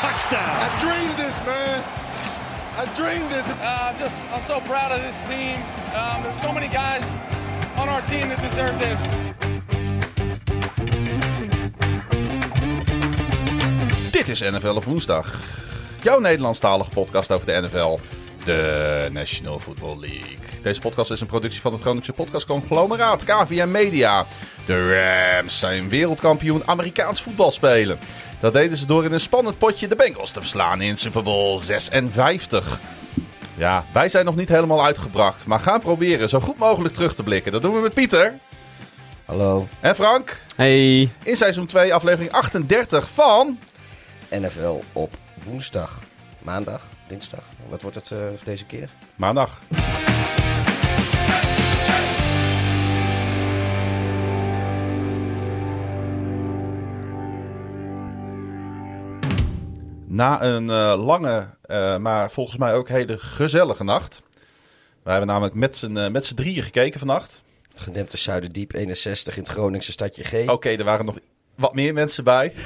Touchdown. I dreamed this, man. I dreamed this. Uh, I'm just, I'm so proud of this team. Um, there's so many guys on our team that deserve this. Dit is NFL op woensdag. Jouw Nederlandstalige podcast over de NFL, de National Football League. Deze podcast is een productie van het Groningse podcastconglomeraat KVM Media. De Rams zijn wereldkampioen Amerikaans voetbal spelen. Dat deden ze door in een spannend potje de Bengals te verslaan in Super Bowl 56. Ja, wij zijn nog niet helemaal uitgebracht, maar gaan proberen zo goed mogelijk terug te blikken. Dat doen we met Pieter Hallo, en Frank Hey. in seizoen 2, aflevering 38 van... NFL op woensdag, maandag, dinsdag. Wat wordt het eh, deze keer? Maandag. Na een eh, lange, eh, maar volgens mij ook hele gezellige nacht. We hebben namelijk met z'n eh, met z'n drieën gekeken vannacht. Het gedempte Zuiderdiep 61 in het Groningse stadje G. Oké, er waren nog wat meer mensen bij.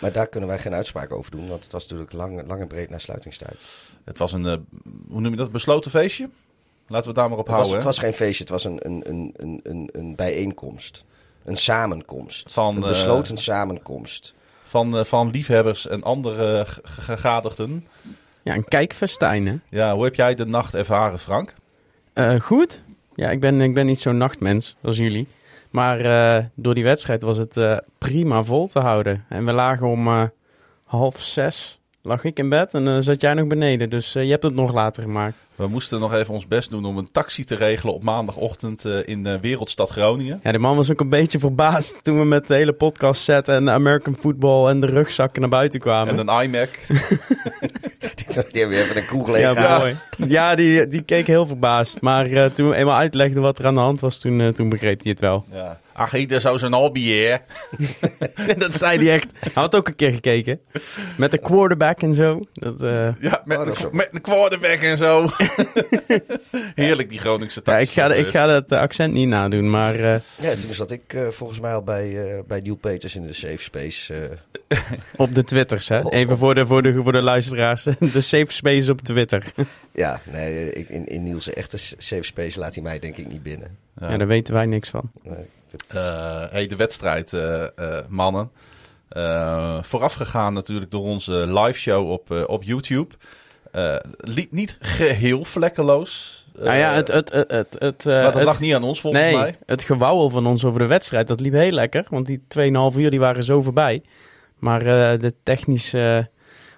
Maar daar kunnen wij geen uitspraak over doen, want het was natuurlijk lang, lang en breed na sluitingstijd. Het was een, hoe noem je dat, besloten feestje? Laten we het daar maar op Het was, houden. het hè? was geen feestje, het was een, een, een, een, een, een bijeenkomst. Een samenkomst. Van, een besloten samenkomst. Van, eh, van liefhebbers en andere gegadigden. Ja, een kijkfestijn, hè? Ja, hoe heb jij de nacht ervaren, Frank? Eh, goed. Ja, ik ben, ik ben niet zo'n nachtmens als jullie. Maar eh, door die wedstrijd was het prima vol te houden. En we lagen om half zes, lag ik in bed en zat jij nog beneden. Dus je hebt het nog later gemaakt. We moesten nog even ons best doen om een taxi te regelen op maandagochtend eh, in de wereldstad Groningen. Ja, de man was ook een beetje verbaasd toen we met de hele podcast set en American football en de rugzakken naar buiten kwamen. En een iMac. Die hebben even een kroeg leeg ja, gehaald. mooi. Ja, die, die keek heel verbaasd. Maar eh, toen we eenmaal uitlegden wat er aan de hand was, toen, eh, toen begreep hij het wel. Ja. Ach, ieder zo zijn hobby, hè? dat zei hij echt. Hij had ook een keer gekeken. Met de quarterback en zo. Dat, eh, Ja, met, Oh, dat met een quarterback en zo. Heerlijk, die Groningse ja, taxi. ik ga, ik ga dat eh, accent niet nadoen, maar eh, Ja, toen zat ik eh, volgens mij al bij, eh bij Neil Peters in de safe space. eh. op de Twitters, hè. Even voor de, voor de, voor de luisteraars. De safe space op Twitter. ja, nee, ik, in, in Niels' echte safe space laat hij mij denk ik niet binnen. Ja. Ja, daar weten wij niks van. Nee, is- Eh, hey, de wedstrijd, eh, eh, mannen. Eh, voorafgegaan natuurlijk door onze live show op, op YouTube. Eh, liep niet geheel vlekkeloos. Eh, nou ja, het... het, het, het, het, eh, maar dat het- lag niet aan ons volgens nee, mij. het gewauwel van ons over de wedstrijd, dat liep heel lekker. Want die 2,5 uur die waren zo voorbij. Maar eh, de technische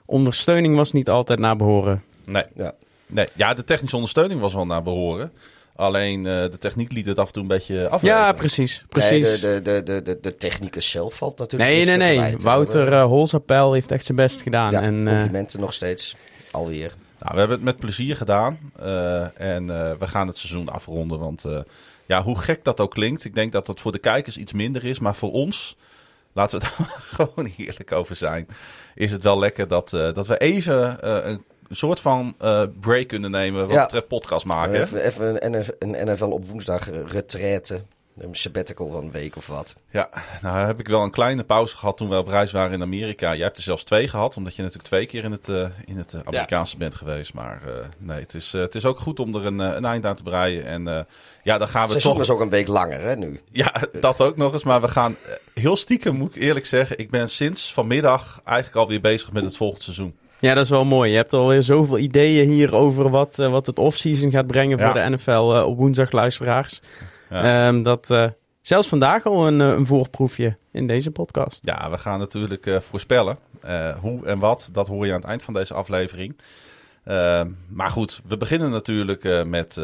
ondersteuning was niet altijd naar behoren. Nee. Ja. nee. Ja, de technische ondersteuning was wel naar behoren. Alleen eh, de techniek liet het af en toe een beetje afleveren. Ja, precies. precies. Nee, de, de, de, de, de, technicus zelf valt natuurlijk Nee, nee, nee. Wouter Eh, uh, Holzapel heeft echt zijn best gedaan. ja, en, eh, complimenten nog steeds. Alweer. Nou, we hebben het met plezier gedaan. eh, en eh, we gaan het seizoen afronden. Want eh, ja, hoe gek dat ook klinkt. Ik denk dat het voor de kijkers iets minder is. Maar voor ons, laten we daar gewoon eerlijk over zijn. Is het wel lekker dat, dat we even een soort van break kunnen nemen. Wat Ja. betreft podcast maken. Even, even een, NF een NFL op woensdag retraite. Een sabbatical van een week of wat. Ja, nou heb ik wel een kleine pauze gehad toen we op reis waren in Amerika. Jij hebt er zelfs twee gehad, omdat je natuurlijk twee keer in het, eh, in het eh, Amerikaanse bent geweest. Maar eh, nee, het is, het is ook goed om er een, een eind aan te breien. En eh, ja, dan gaan Het we seizoen toch... is ook een week langer hè, nu. Ja, dat ook nog eens. Maar we gaan heel stiekem, moet ik eerlijk zeggen. Ik ben sinds vanmiddag eigenlijk alweer bezig met het volgende seizoen. Ja, dat is wel mooi. Je hebt alweer zoveel ideeën hier over wat, wat het off-season gaat brengen voor Ja. de NFL op woensdag luisteraars. Ja. Ehm, dat eh, zelfs vandaag al een, eh, een voorproefje in deze podcast. Ja, we gaan natuurlijk eh, voorspellen. Hoe en wat, dat hoor je aan het eind van deze aflevering. Eh, maar goed, we beginnen natuurlijk met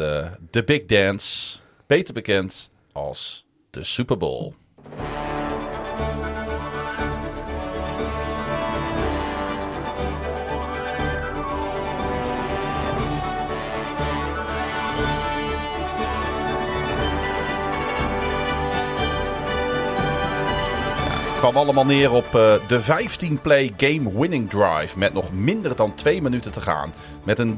de Big Dance. Beter bekend als de Super Bowl. Kwam allemaal neer op uh, de 15-play game winning drive met nog minder dan twee minuten te gaan. Met een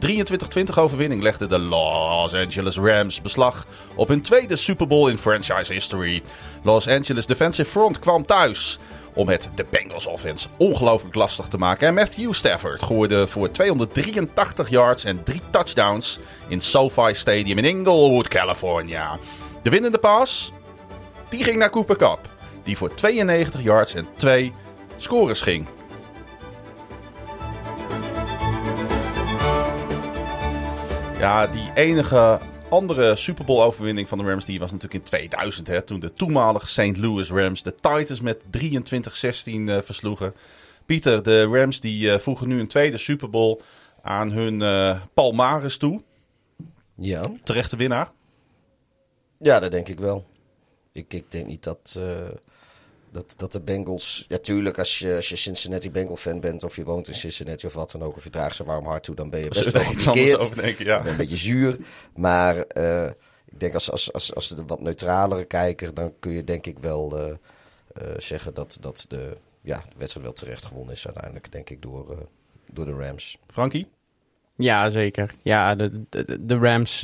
23-20 overwinning legden de Los Angeles Rams beslag op hun tweede Super Bowl in franchise history. Los Angeles defensive front kwam thuis om het de Bengals offense ongelooflijk lastig te maken. En Matthew Stafford gooide voor 283 yards en drie touchdowns in SoFi Stadium in Inglewood, California. De winnende pass, die ging naar Cooper Cup die voor 92 yards en 2 scores ging. Ja, die enige andere Super Bowl overwinning van de Rams die was natuurlijk in 2000. Hè, toen de toenmalige St. Louis Rams de Titans met 23-16 uh, versloegen. Pieter, de Rams die uh, voegen nu een tweede Super Bowl aan hun uh, palmares toe. Ja. Terechte winnaar. Ja, dat denk ik wel. Ik, ik denk niet dat, dat, dat de Bengals... Ja, tuurlijk, als je, als je Cincinnati Bengal fan bent... of je woont in Cincinnati of wat dan ook... of je draagt ze warm hart toe... dan ben je best wel iets anders gekeerd. over denken, ja. Een beetje zuur. Maar uh, ik denk als, als, als, als de wat neutralere kijker... dan kun je denk ik wel uh, uh, zeggen dat, dat de, ja, de wedstrijd wel terecht gewonnen is... uiteindelijk, denk ik, door, door de Rams. Frankie? Ja, zeker. Ja, de, de, de Rams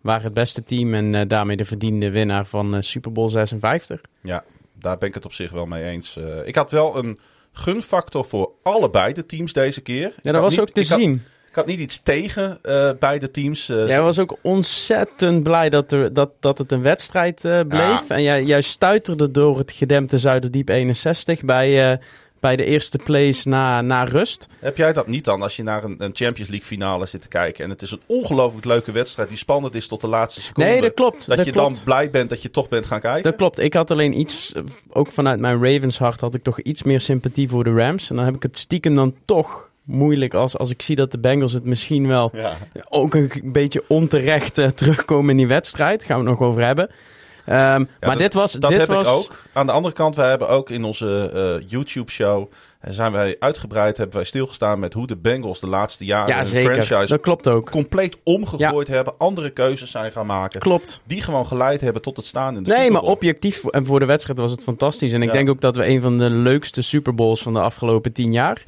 waren het beste team... en daarmee de verdiende winnaar van Super Bowl 56. Ja, daar ben ik het op zich wel mee eens. Uh, ik had wel een gunfactor voor allebei de teams deze keer. Ja, dat was niet, ook te ik zien. Had, ik had niet iets tegen uh, beide teams. Uh, jij was ook ontzettend blij dat, er, dat, dat het een wedstrijd bleef. Ja. En jij, jij stuiterde door het gedempte Zuiderdiep 61 bij bij de eerste plays na, na rust. Heb jij dat niet dan als je naar een, een Champions League finale zit te kijken en het is een ongelooflijk leuke wedstrijd die spannend is tot de laatste seconde? Nee, dat klopt. Dat, dat je klopt. dan blij bent dat je toch bent gaan kijken? Dat klopt. Ik had alleen iets, ook vanuit mijn Ravens hart had ik toch iets meer sympathie voor de Rams. En dan heb ik het stiekem dan toch moeilijk als, als ik zie dat de Bengals het misschien wel ja. ook een beetje onterecht uh, terugkomen in die wedstrijd. Daar gaan we het nog over hebben. Um, ja, maar dat, dit was. Dat dit heb was... ik ook. Aan de andere kant, wij hebben ook in onze uh, YouTube-show. En zijn wij uitgebreid, hebben wij stilgestaan met hoe de Bengals de laatste jaren ja, hun zeker. franchise dat klopt ook. compleet omgegooid ja. hebben. Andere keuzes zijn gaan maken. Klopt. Die gewoon geleid hebben tot het staan in de Nee, maar objectief en voor de wedstrijd was het fantastisch. En ik Ja. denk ook dat we een van de leukste Super Bowls van de afgelopen tien jaar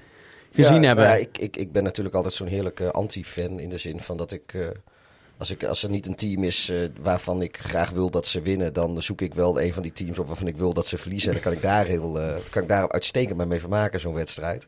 gezien ja, hebben. nou Ja, ik, ik, ik ben natuurlijk altijd zo'n heerlijke anti-fan in de zin van dat ik... Uh, als, ik, als er niet een team is uh, waarvan ik graag wil dat ze winnen, dan zoek ik wel een van die teams op waarvan ik wil dat ze verliezen. En dan kan ik daar, heel, uh, kan ik daar uitstekend mee vermaken, zo'n wedstrijd.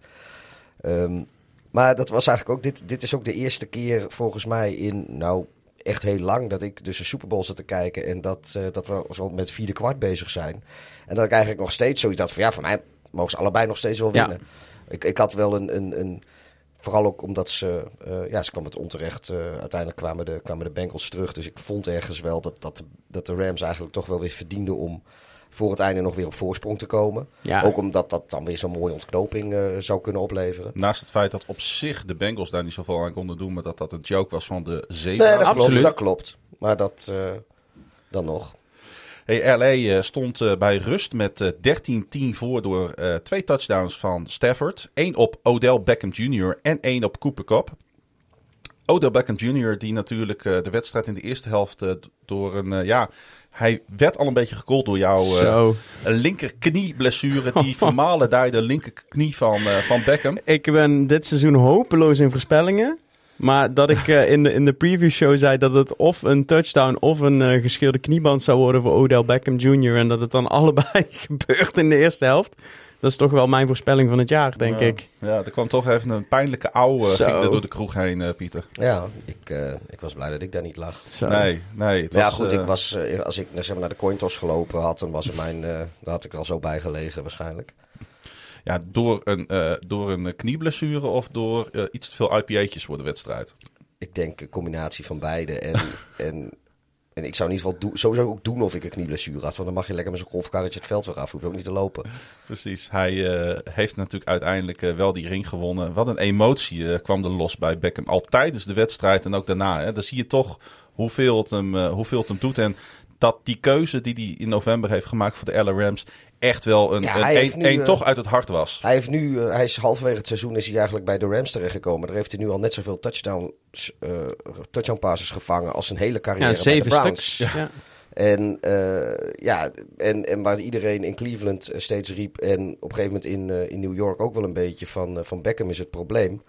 Um, maar dat was eigenlijk ook, dit, dit is ook de eerste keer volgens mij in, nou echt heel lang, dat ik dus een Super Bowl zat te kijken en dat, uh, dat we zo met vierde kwart bezig zijn. En dat ik eigenlijk nog steeds zoiets had van, ja, voor mij mogen ze allebei nog steeds wel winnen. Ja. Ik, ik had wel een, een, een Vooral ook omdat ze, uh, ja, ze kwam het onterecht. Uh, uiteindelijk kwamen de, kwamen de Bengals terug. Dus ik vond ergens wel dat, dat, dat de Rams eigenlijk toch wel weer verdienden om voor het einde nog weer op voorsprong te komen. Ja. Ook omdat dat dan weer zo'n mooie ontknoping uh, zou kunnen opleveren. Naast het feit dat op zich de Bengals daar niet zoveel aan konden doen, maar dat dat een joke was van de zeven. Nee, dat Absoluut. klopt, dat klopt. Maar dat uh, dan nog. Hey, LA uh, stond uh, bij rust met 13-10 voor door uh, twee touchdowns van Stafford. Eén op Odell Beckham Jr. en één op Cooper Cup. Odell Beckham Jr. die natuurlijk uh, de wedstrijd in de eerste helft uh, door een... Uh, ja, hij werd al een beetje gekold door jouw Zo. linkerknieblessure. Die vermalen daar de linkerknie van, van Beckham. Ik ben dit seizoen hopeloos in voorspellingen. Maar dat ik uh, in, de, in de preview show zei dat het of een touchdown of een uh, gescheurde knieband zou worden voor Odell Beckham Jr. En dat het dan allebei gebeurt in de eerste helft. Dat is toch wel mijn voorspelling van het jaar, denk ja. ik. Ja, er kwam toch even een pijnlijke ouwe ging er door de kroeg heen, uh, Pieter. Ja, ik, uh, ik was blij dat ik daar niet lag. Zo. Nee, nee. Het ja, was, goed, uh, ik was, uh, als ik zeg maar, naar de cointos gelopen had, dan was er mijn, uh, daar had ik al zo bij gelegen waarschijnlijk. Ja, door een, uh, door een knieblessure of door uh, iets te veel IPA'tjes voor de wedstrijd? Ik denk een combinatie van beide. En, en, en ik zou in ieder geval do sowieso ook doen of ik een knieblessure had. Want dan mag je lekker met zo'n golfkarretje het veld weer af. Hoef je ook niet te lopen. Precies. Hij uh, heeft natuurlijk uiteindelijk wel die ring gewonnen. Wat een emotie kwam er los bij Beckham. Al tijdens de wedstrijd en ook daarna. Hè. Dan zie je toch hoeveel het hem, hoeveel het hem doet. En dat die keuze die hij in november heeft gemaakt voor de LA Rams echt wel een, Ja, een, hij heeft een, nu, een eh, toch uit het hart was. Hij, heeft nu, eh, hij is halverwege het seizoen is hij eigenlijk bij de Rams terechtgekomen. Daar heeft hij nu al net zoveel touchdowns, eh touchdown passes gevangen als zijn hele carrière Ja, bij zeven de Browns. stuks. Ja. En, eh, ja, en, en waar iedereen in Cleveland steeds riep en op een gegeven moment in, in New York ook wel een beetje van, van Beckham is het probleem.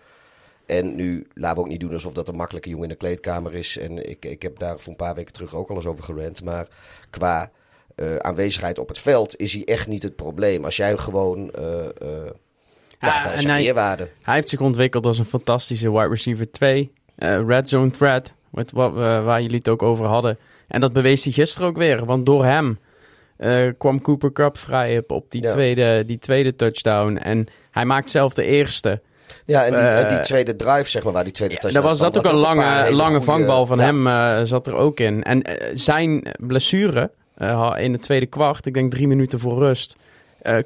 En nu laten we ook niet doen alsof dat een makkelijke jongen in de kleedkamer is. En ik, ik heb daar voor een paar weken terug ook al eens over gerend. Maar qua eh, aanwezigheid op het veld is hij echt niet het probleem. Als jij gewoon... eh ja, Ja, is en een hij- meerwaarde. Hij heeft zich ontwikkeld als een fantastische wide receiver 2. eh, red zone threat, wat, wat, waar jullie het ook over hadden. En dat bewees hij gisteren ook weer. Want door hem kwam Cooper Cup vrij op, op die, Ja. tweede, die tweede touchdown. En hij maakt zelf de eerste. Ja, en die, en die tweede drive, zeg maar, waar die tweede Ja, touchdown daar was kwam, dat ook een lange, lange goede- vangbal van ja. hem zat er ook in. En zijn blessure eh, in het tweede kwart, ik denk drie minuten voor rust,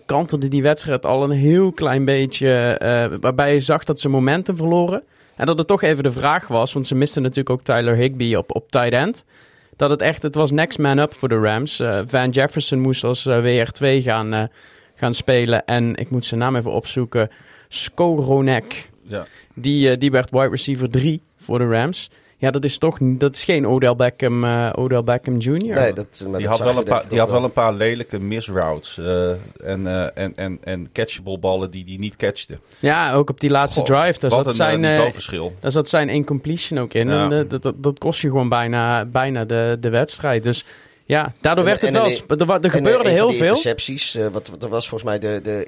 kantelde die wedstrijd al een heel klein beetje. eh, waarbij je zag dat ze momentum verloren. En dat het toch even de vraag was, want ze misten natuurlijk ook Tyler Higby op, op tight end. Dat het echt, het was next man up voor de Rams. Van Jefferson moest als eh, WR2 gaan, gaan spelen. En ik moet zijn naam even opzoeken. Skoronek. Ja. Die, die werd wide receiver 3 voor de Rams. Ja, dat is toch niet- dat is geen Odell Beckham, eh, Odell Beckham Jr. Nee, dat, Die dat had, wel een paar, die had wel een paar lelijke misroutes. eh, en, eh, en, en, en catchable ballen die die niet catchte. Ja, ook op die laatste Goh, drive. Daar Wat zat, een zijn, niveauverschil. daar zat zijn incompletion ook in. Ja. En dat, dat, dat kost je gewoon bijna, bijna de, de wedstrijd. Dus ja, daardoor En- werd het en wel... sp- Er, er En, gebeurde heel die veel. intercepties, wat, wat er was volgens mij de, de,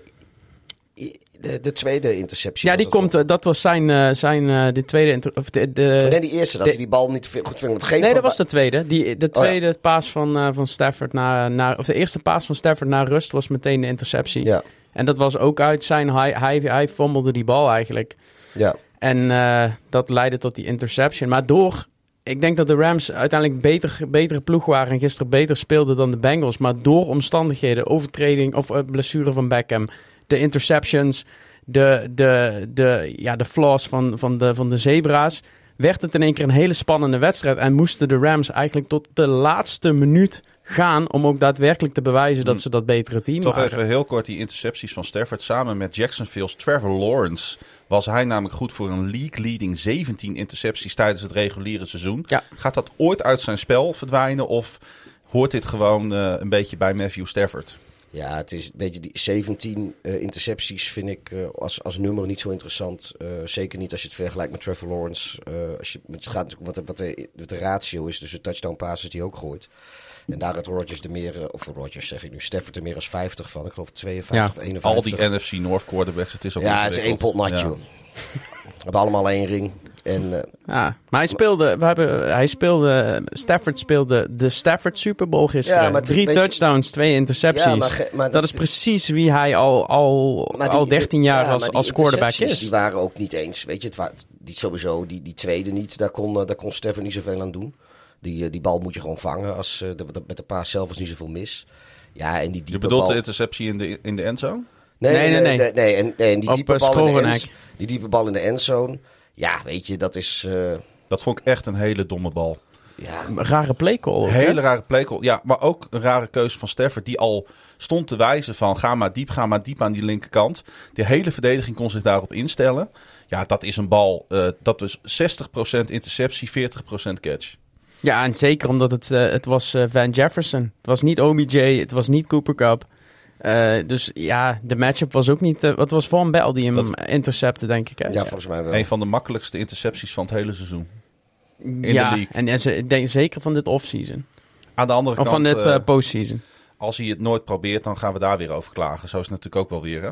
de, de tweede interceptie. Ja, die komt, eh, dat was zijn, eh, zijn eh, de tweede... inter- Of de, de, Oh, nee, die eerste, dat hij die bal niet goed ving. Want geen Nee, dat was de tweede. Die, de Oh, ja. tweede paas van, van Stafford naar, naar... Of de eerste paas van Stafford naar rust was meteen de interceptie. Ja, En dat was ook uit zijn... Hij, hij, hij fumblede die bal eigenlijk. ja. En dat leidde tot die interception. Maar door... Ik denk dat de Rams uiteindelijk beter, betere ploeg waren... en gisteren beter speelden dan de Bengals. Maar door omstandigheden, overtreding of blessure van Beckham... de interceptions, de, de, de, ja, de flaws van, van, de, van de Zebra's... werd het in één keer een hele spannende wedstrijd. En moesten de Rams eigenlijk tot de laatste minuut gaan... om ook daadwerkelijk te bewijzen dat ze dat betere team Toch waren. even heel kort die intercepties van Stafford. Samen met Jacksonville's Trevor Lawrence was hij namelijk goed voor een league-leading 17 intercepties tijdens het reguliere seizoen. Ja. Gaat dat ooit uit zijn spel verdwijnen of hoort dit gewoon eh, een beetje bij Matthew Stafford? Ja, het is een beetje die 17 eh, intercepties vind ik eh, als, als nummer niet zo interessant. Eh, zeker niet als je het vergelijkt met Trevor Lawrence. Als je, het gaat natuurlijk wat, de- wat, de, wat de ratio is tussen touchdown passes die hij ook gooit. En daar had Rodgers er meer, of Rodgers zeg ik nu, Stafford er meer als 50 van. Ik geloof 52 Ja, of 51. Al die NFC North quarterbacks, het is ook Ja, het is één pot nat, Ja. joh. We hebben allemaal één ring. En eh, Ja, maar hij speelde, we hebben, hij speelde, Stafford speelde de Stafford Super Bowl gisteren. Ja, Drie je- touchdowns, twee intercepties. Ja, maar dat dat- is precies wie hij al, al, die- al 13 jaar ja, als, als quarterback intercepties, is. Die waren ook niet eens. Weet je, het wa- die, sowieso die, die tweede niet. Daar kon, eh, daar kon Stefan niet zoveel aan doen. Die, eh, die bal moet je gewoon vangen. Als, eh, de, de- met de paas zelf was niet zoveel mis. Ja, en die diepe Je bedoelt bal... de interceptie in de, in de endzone? Nee, nee, Nee, nee. nee, nee, nee, en, nee, en die, Op, diepe eh, bal in de end, die diepe bal in de endzone. Ja, weet je, dat is... eh, Dat vond ik echt een hele domme bal. ja, Een rare playcall. hè? Hele rare play call. Ja, maar ook een rare keuze van Stafford. Die al stond te wijzen van ga maar diep, ga maar diep aan die linkerkant. De hele verdediging kon zich daarop instellen. Ja, dat is een bal. eh, dat was 60% interceptie, 40% catch. Ja, en zeker omdat het, eh, het was eh, Van Jefferson. Het was niet OBJ, het was niet Cooper Cup. Eh, dus ja, de matchup was ook niet... eh, het was Van Bell die hem Dat- intercepte, denk ik. Hè? ja, volgens mij wel. Een van de makkelijkste intercepties van het hele seizoen. in de ja, league. en, en ze- ik denk zeker van dit offseason. Aan de andere Of kant, van dit eh, postseason. als hij het nooit probeert, dan gaan we daar weer over klagen. Zo is het natuurlijk ook wel weer. Hè?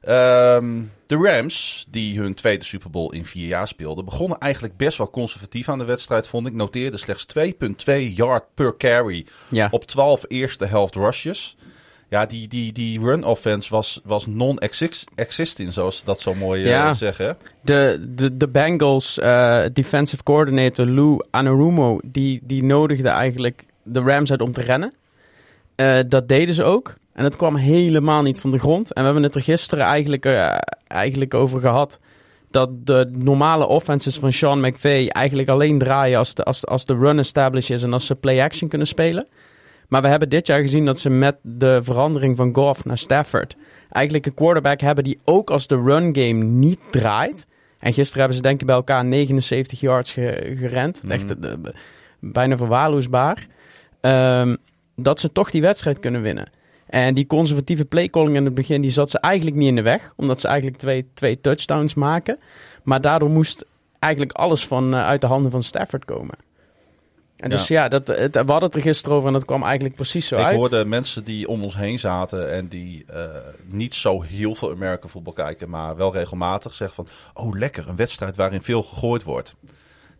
Ehm, de Rams, die hun tweede Super Bowl in vier jaar speelden, begonnen eigenlijk best wel conservatief aan de wedstrijd, vond ik. Noteerde slechts 2,2 yard per carry Ja. op 12 eerste helft rushes. Ja, die, die, die run offense was, was non-existent, zoals ze dat zo mooi eh, Ja. zeggen. De, de, de Bengals eh, defensive coordinator Lou Anarumo, die, die nodigde eigenlijk de Rams uit om te rennen. Eh, dat deden ze ook. En het kwam helemaal niet van de grond. En we hebben het er gisteren eigenlijk, eigenlijk over gehad. Dat de normale offenses van Sean McVay eigenlijk alleen draaien als de, als, als de run established is en als ze play-action kunnen spelen. Maar we hebben dit jaar gezien dat ze met de verandering van Goff naar Stafford... eigenlijk een quarterback hebben die ook als de run game niet draait... En gisteren hebben ze denk ik bij elkaar 79 yards ge- gerend. Echt eh, eh, bijna verwaarloosbaar. Ehm, dat ze toch die wedstrijd kunnen winnen. En die conservatieve playcalling in het begin, die zat ze eigenlijk niet in de weg. Omdat ze eigenlijk twee, twee touchdowns maken. Maar daardoor moest eigenlijk alles van, eh, uit de handen van Stafford komen. En dus ja, dat, het, we hadden het er gisteren over en dat kwam eigenlijk precies zo Ik uit. hoorde mensen die om ons heen zaten en die eh, niet zo heel veel American voetbal kijken, maar wel regelmatig zeggen van, oh lekker, een wedstrijd waarin veel gegooid wordt.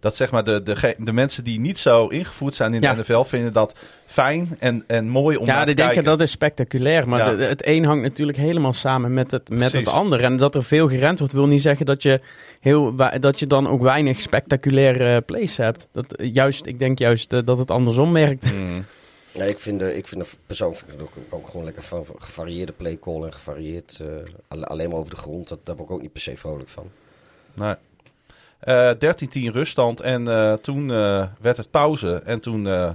Dat zeg maar de, de, de mensen die niet zo ingevoerd zijn in Ja. de NFL vinden dat fijn en, en mooi om Ja, naar te die denken kijken. dat is spectaculair. Maar Ja. de- het een hangt natuurlijk helemaal samen met het, met het ander. En dat er veel gerend wordt, wil niet zeggen dat je, heel, dat je dan ook weinig spectaculaire plays hebt. Dat, juist, ik denk juist eh, dat het andersom werkt. Mm. Nee, ik vind, de, ik vind de persoonlijk vind ook, ook gewoon lekker van gevarieerde playcall en gevarieerd. eh, alle- alleen maar over de grond, dat, daar word ik ook niet per se vrolijk van. Nee. Eh, 13-10 ruststand en eh, toen eh, werd het pauze en toen eh,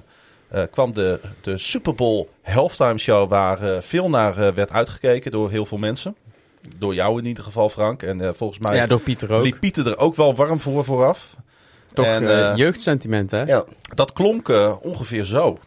eh, kwam de, de Super Bowl halftime show waar eh, veel naar eh, werd uitgekeken door heel veel mensen. Door jou in ieder geval, Frank. En eh, volgens mij Ja, door Pieter ook. liep Pieter er ook wel warm voor vooraf. Toch en, eh, eh, jeugdsentiment, hè? Ja, Dat klonk eh, ongeveer zo.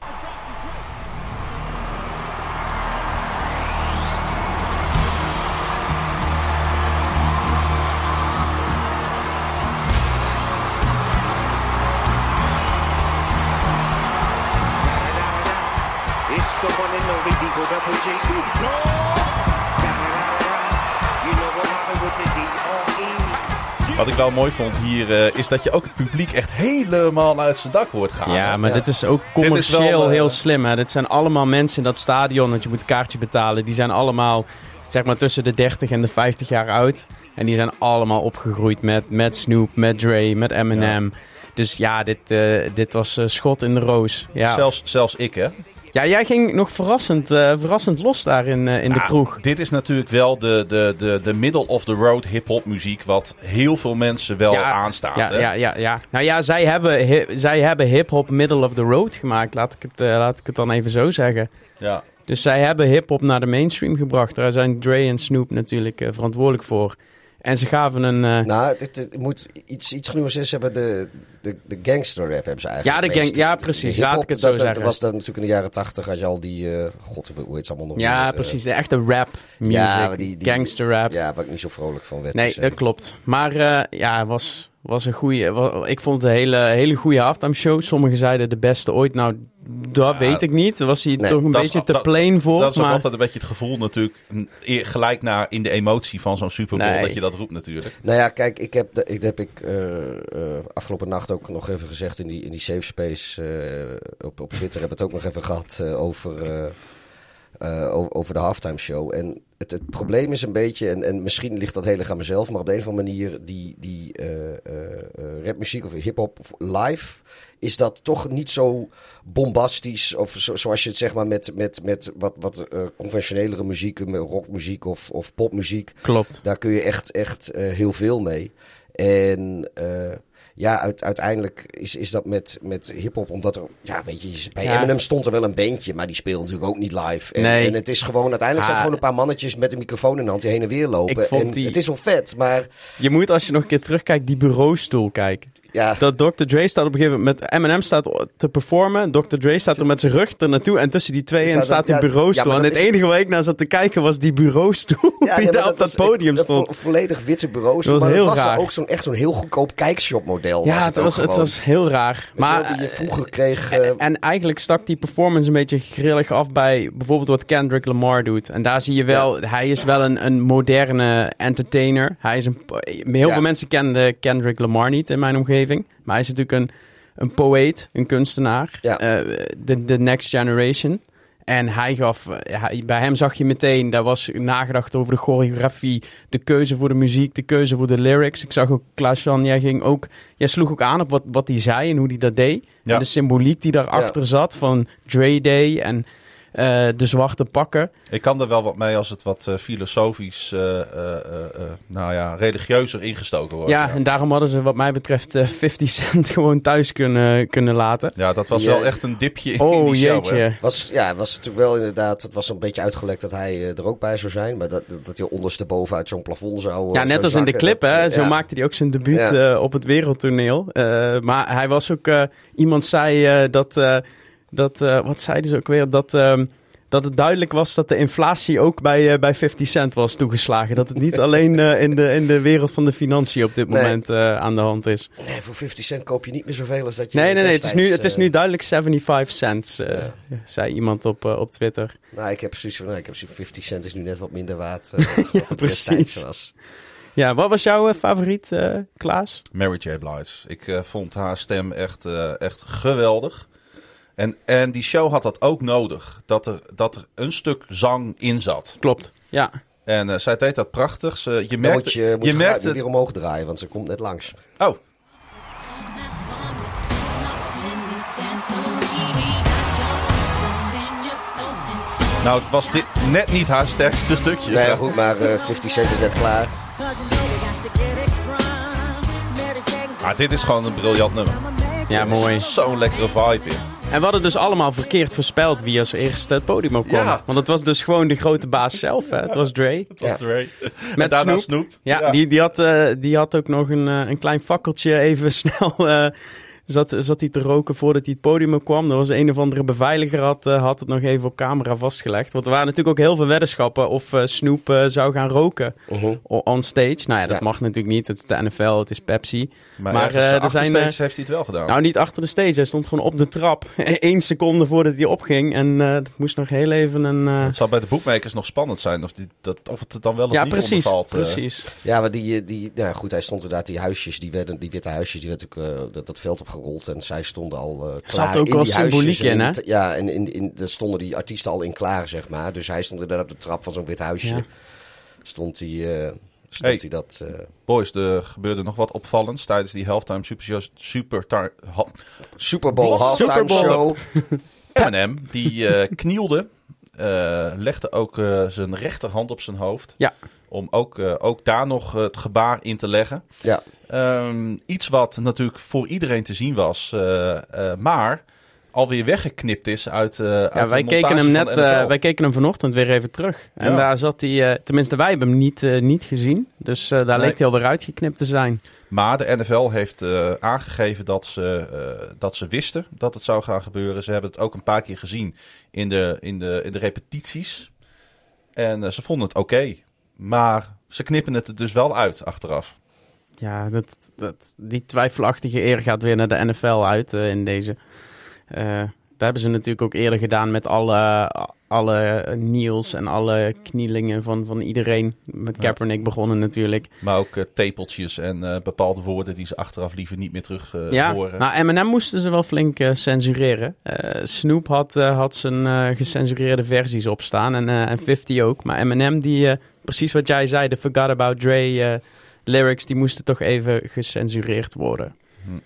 Wat ik wel mooi vond hier eh, is dat je ook het publiek echt helemaal uit zijn dak hoort gaan. Ja, maar Ja. dit is ook is commercieel wel, eh, heel slim. Hè? Dit zijn allemaal mensen in dat stadion dat je moet een kaartje betalen. Die zijn allemaal zeg maar tussen de 30 en de 50 jaar oud. En die zijn allemaal opgegroeid met, met Snoop, met Dre, met Eminem. Dus ja, dit, eh, dit was schot in de roos. Ja. Zelfs, zelfs ik, hè. Ja, jij ging nog verrassend, eh, verrassend los daar in, eh, in de Nou, kroeg. Dit is natuurlijk wel de, de, de, de middle-of-the-road hip-hop muziek, wat heel veel mensen wel aanstaat. Ja, hè? ja, ja, ja. Nou ja, zij hebben, hi- zij hebben hip-hop middle of the road gemaakt. Laat ik, het, eh, laat ik het dan even zo zeggen. Ja. Dus zij hebben hip-hop naar de mainstream gebracht. Daar zijn Dre en Snoop natuurlijk verantwoordelijk voor. En ze gaven een. eh, nou, het, het moet iets, iets genuanceerd hebben. De, de, de gangster rap hebben ze eigenlijk. Ja, de gang- ja, precies. Laat ik het zo dat, dat zeggen. was dan natuurlijk in de jaren tachtig. Had je al die. eh, God, hoe heet ze allemaal nog? ja, meer, eh, precies. De echte rap music. Ja, die- die- gangster rap. Ja, waar ik niet zo vrolijk van werd. nee, se. dat klopt. Maar ja, was, was een goede. Ik vond het een hele, hele goede halftime show. Sommigen zeiden de beste ooit. Nou, dat Ja, weet ik niet. Daar was hij nee, toch een is- beetje te dat- plain voor. Dat is maar... altijd een beetje het gevoel natuurlijk, gelijk naar in de emotie van zo'n Super Bowl, Nee. dat je dat roept natuurlijk. Nou ja, kijk, ik heb, de, ik, heb ik eh, eh, afgelopen nacht ook nog even gezegd in die, in die safe space eh, op, op Twitter. heb het ook nog even gehad eh, over, eh, over, de halftime show. En het, het probleem is een beetje, en, en misschien ligt dat heel erg aan mezelf, maar op de een of andere manier die, die eh, eh, rapmuziek of hip-hop live. Is dat toch niet zo bombastisch? Of zo, zoals je het zeg maar met, met, met wat, wat eh, conventionelere muziek, rockmuziek of, of popmuziek. Klopt. Daar kun je echt, echt heel veel mee. En ja, uit, uiteindelijk is, is dat met, met hip-hop, omdat er, ja, weet je, bij Ja. Eminem stond er wel een bandje, maar die speelde natuurlijk ook niet live. En, Nee. en het is gewoon, uiteindelijk zijn Ah. gewoon een paar mannetjes met een microfoon in de hand die heen en weer lopen. En die- het is wel vet, maar Je moet als je nog een keer terugkijkt, die bureaustoel kijken. Ja. Dat Dr. Dre staat op een gegeven moment met Eminem staat te performen. Dr. Dre staat er met zijn rug er naartoe. En tussen die tweeën Staat staat die ja, bureaustoel. ja, en dat het is- enige waar ik naar zat te kijken was die bureaustoel. Ja, die op dat podium dat stond. vo- volledig witte bureaus. Dat was maar heel het was raar. ook zo'n, echt zo'n heel goedkoop kijkshop model. Ja, was het het, was, het was heel raar. Je Maar, je vroeger kreeg. eh, en eigenlijk stak die performance een beetje grillig af bij bijvoorbeeld wat Kendrick Lamar doet. En daar zie je wel, hij is wel een, een moderne entertainer. Hij is een, heel veel mensen kennen Kendrick Lamar niet in mijn omgeving. Maar hij is natuurlijk een, een poëet, een kunstenaar. Ja. eh, de, de next generation. En hij gaf, eh, hij- bij hem zag je meteen, daar was nagedacht over de choreografie, de keuze voor de muziek, de keuze voor de lyrics. Ik zag ook Klaas-Jan, jij ging ook, jij sloeg ook aan op wat, wat hij zei en hoe hij dat deed. Ja. En de symboliek die daarachter zat van Dre Day en de zwarte pakken. Ik kan er wel wat mee als het wat eh, filosofisch, eh, eh, eh, eh, nou ja, religieuzer ingestoken wordt. Ja, en daarom hadden ze wat mij betreft eh 50 cent gewoon thuis kunnen, kunnen laten. Ja, dat was Ja. wel echt een dipje in Oh die show. hè. jeetje. Was, ja, was natuurlijk wel inderdaad. Het was een beetje uitgelekt dat hij eh, er ook bij zou zijn. Maar dat, dat, dat hij ondersteboven uit zo'n plafond zou. eh, Ja, net zou als in de clip, dat, hè. eh, Zo ja. maakte hij ook zijn debuut Ja. eh, op het wereldtoneel. Eh, maar hij was ook... eh, iemand zei eh, dat... dat eh, wat zeiden ze ook weer? Dat... ehm, dat het duidelijk was dat de inflatie ook bij, eh, bij 50 cent was toegeslagen. Dat het niet alleen eh, in, de, in de wereld van de financiën op dit Nee. moment eh, aan de hand is. Nee, voor 50 cent koop je niet meer zoveel als dat je. Nee, nee, nee. Het is nu, het is nu duidelijk 75 cents, eh, Ja. zei iemand op, op Twitter. Nou, ik heb zoiets van. Nou, ik heb zoiets van 50 cent is nu net wat minder waard. als dat het precies. was. Ja, wat was jouw eh, favoriet, eh, Klaas? Mary J. Blige. Ik vond haar stem echt, eh, echt geweldig. En, en die show had dat ook nodig. Dat er, dat er een stuk zang in zat. Klopt, ja. En eh, zij deed dat prachtig. Ze, je moet je, moet je je weer omhoog draaien, want ze komt net langs. Oh, nou was dit net niet haar sterkste stukje. Nee, maar goed, maar eh 50 cent is net klaar. Maar dit is gewoon een briljant nummer. Ja, mooi. Zo'n lekkere vibe in. En we hadden dus allemaal verkeerd voorspeld wie als eerste het podium op kwam. Ja. Want het was dus gewoon de grote baas zelf, hè. Het was Dre. Ja. Dre. Met en Snoop. Snoop. Ja, Die, die, had, eh, die had ook nog een, eh, een klein fakkeltje even snel... eh, zat, zat hij te roken voordat hij het podium op kwam. Er was een of andere beveiliger had, had het nog even op camera vastgelegd. Want er waren natuurlijk ook heel veel weddenschappen of Snoop zou gaan roken Mhm. on stage. Nou ja, dat Ja. mag natuurlijk niet. Het is de NFL, het is Pepsi. Maar, Maar, ergens eh, er achter zijn, stage eh, heeft hij het wel gedaan. Nou, niet achter de stage. Hij stond gewoon op de trap. Eén seconde voordat hij opging. En eh, het moest nog heel even een... eh, het zal bij de boekmakers nog spannend zijn of, die, dat, of het er dan wel of Ja, niet precies. ondervalt. precies. Ja, maar die, die nou ja, goed, hij stond inderdaad, die huisjes, die, werden, die witte huisjes, die werd ook eh, dat, dat veld opgerold. En zij stonden al eh klaar ook in wel die huisjes symboliek in, hè? Ja, en in, in, daar stonden die artiesten al in klaar, zeg maar. Dus hij stond inderdaad op de trap van zo'n wit huisje. Ja. Stond hij, eh, stond Hey. hij dat... eh, Boys, er gebeurde nog wat opvallends tijdens die halftime super, super tar- ha- Super Bowl halftime show. Eminem, die eh, knielde, eh, legde ook zijn rechterhand op zijn hoofd. Ja. Om ook, ook daar nog het gebaar in te leggen. Ja, Ehm, iets wat natuurlijk voor iedereen te zien was, maar alweer weggeknipt is uit, eh Ja, wij keken, hem net, eh, wij keken hem vanochtend weer even terug. En daar zat hij... eh, tenminste, wij hebben hem niet, niet gezien. Dus daar Nee. leek hij alweer uitgeknipt te zijn. Maar de NFL heeft aangegeven dat ze, dat ze wisten dat het zou gaan gebeuren. Ze hebben het ook een paar keer gezien in de, in de, in de repetities. En ze vonden het oké. Maar ze knippen het er dus wel uit achteraf. Ja, dat, dat, die twijfelachtige eer gaat weer naar de NFL uit in deze. Eh, daar hebben ze natuurlijk ook eerder gedaan met alle, alle kneels en alle knielingen van, van iedereen. Met Kaepernick begonnen natuurlijk. Maar ook eh, tepeltjes en eh, bepaalde woorden die ze achteraf liever niet meer terug eh, ja, horen. nou Eminem moesten ze wel flink censureren. Snoop had, had zijn gecensureerde versies opstaan en, en 50 ook. Maar Eminem, die, precies wat jij zei, de Forgot About Dre lyrics, die moesten toch even gecensureerd worden.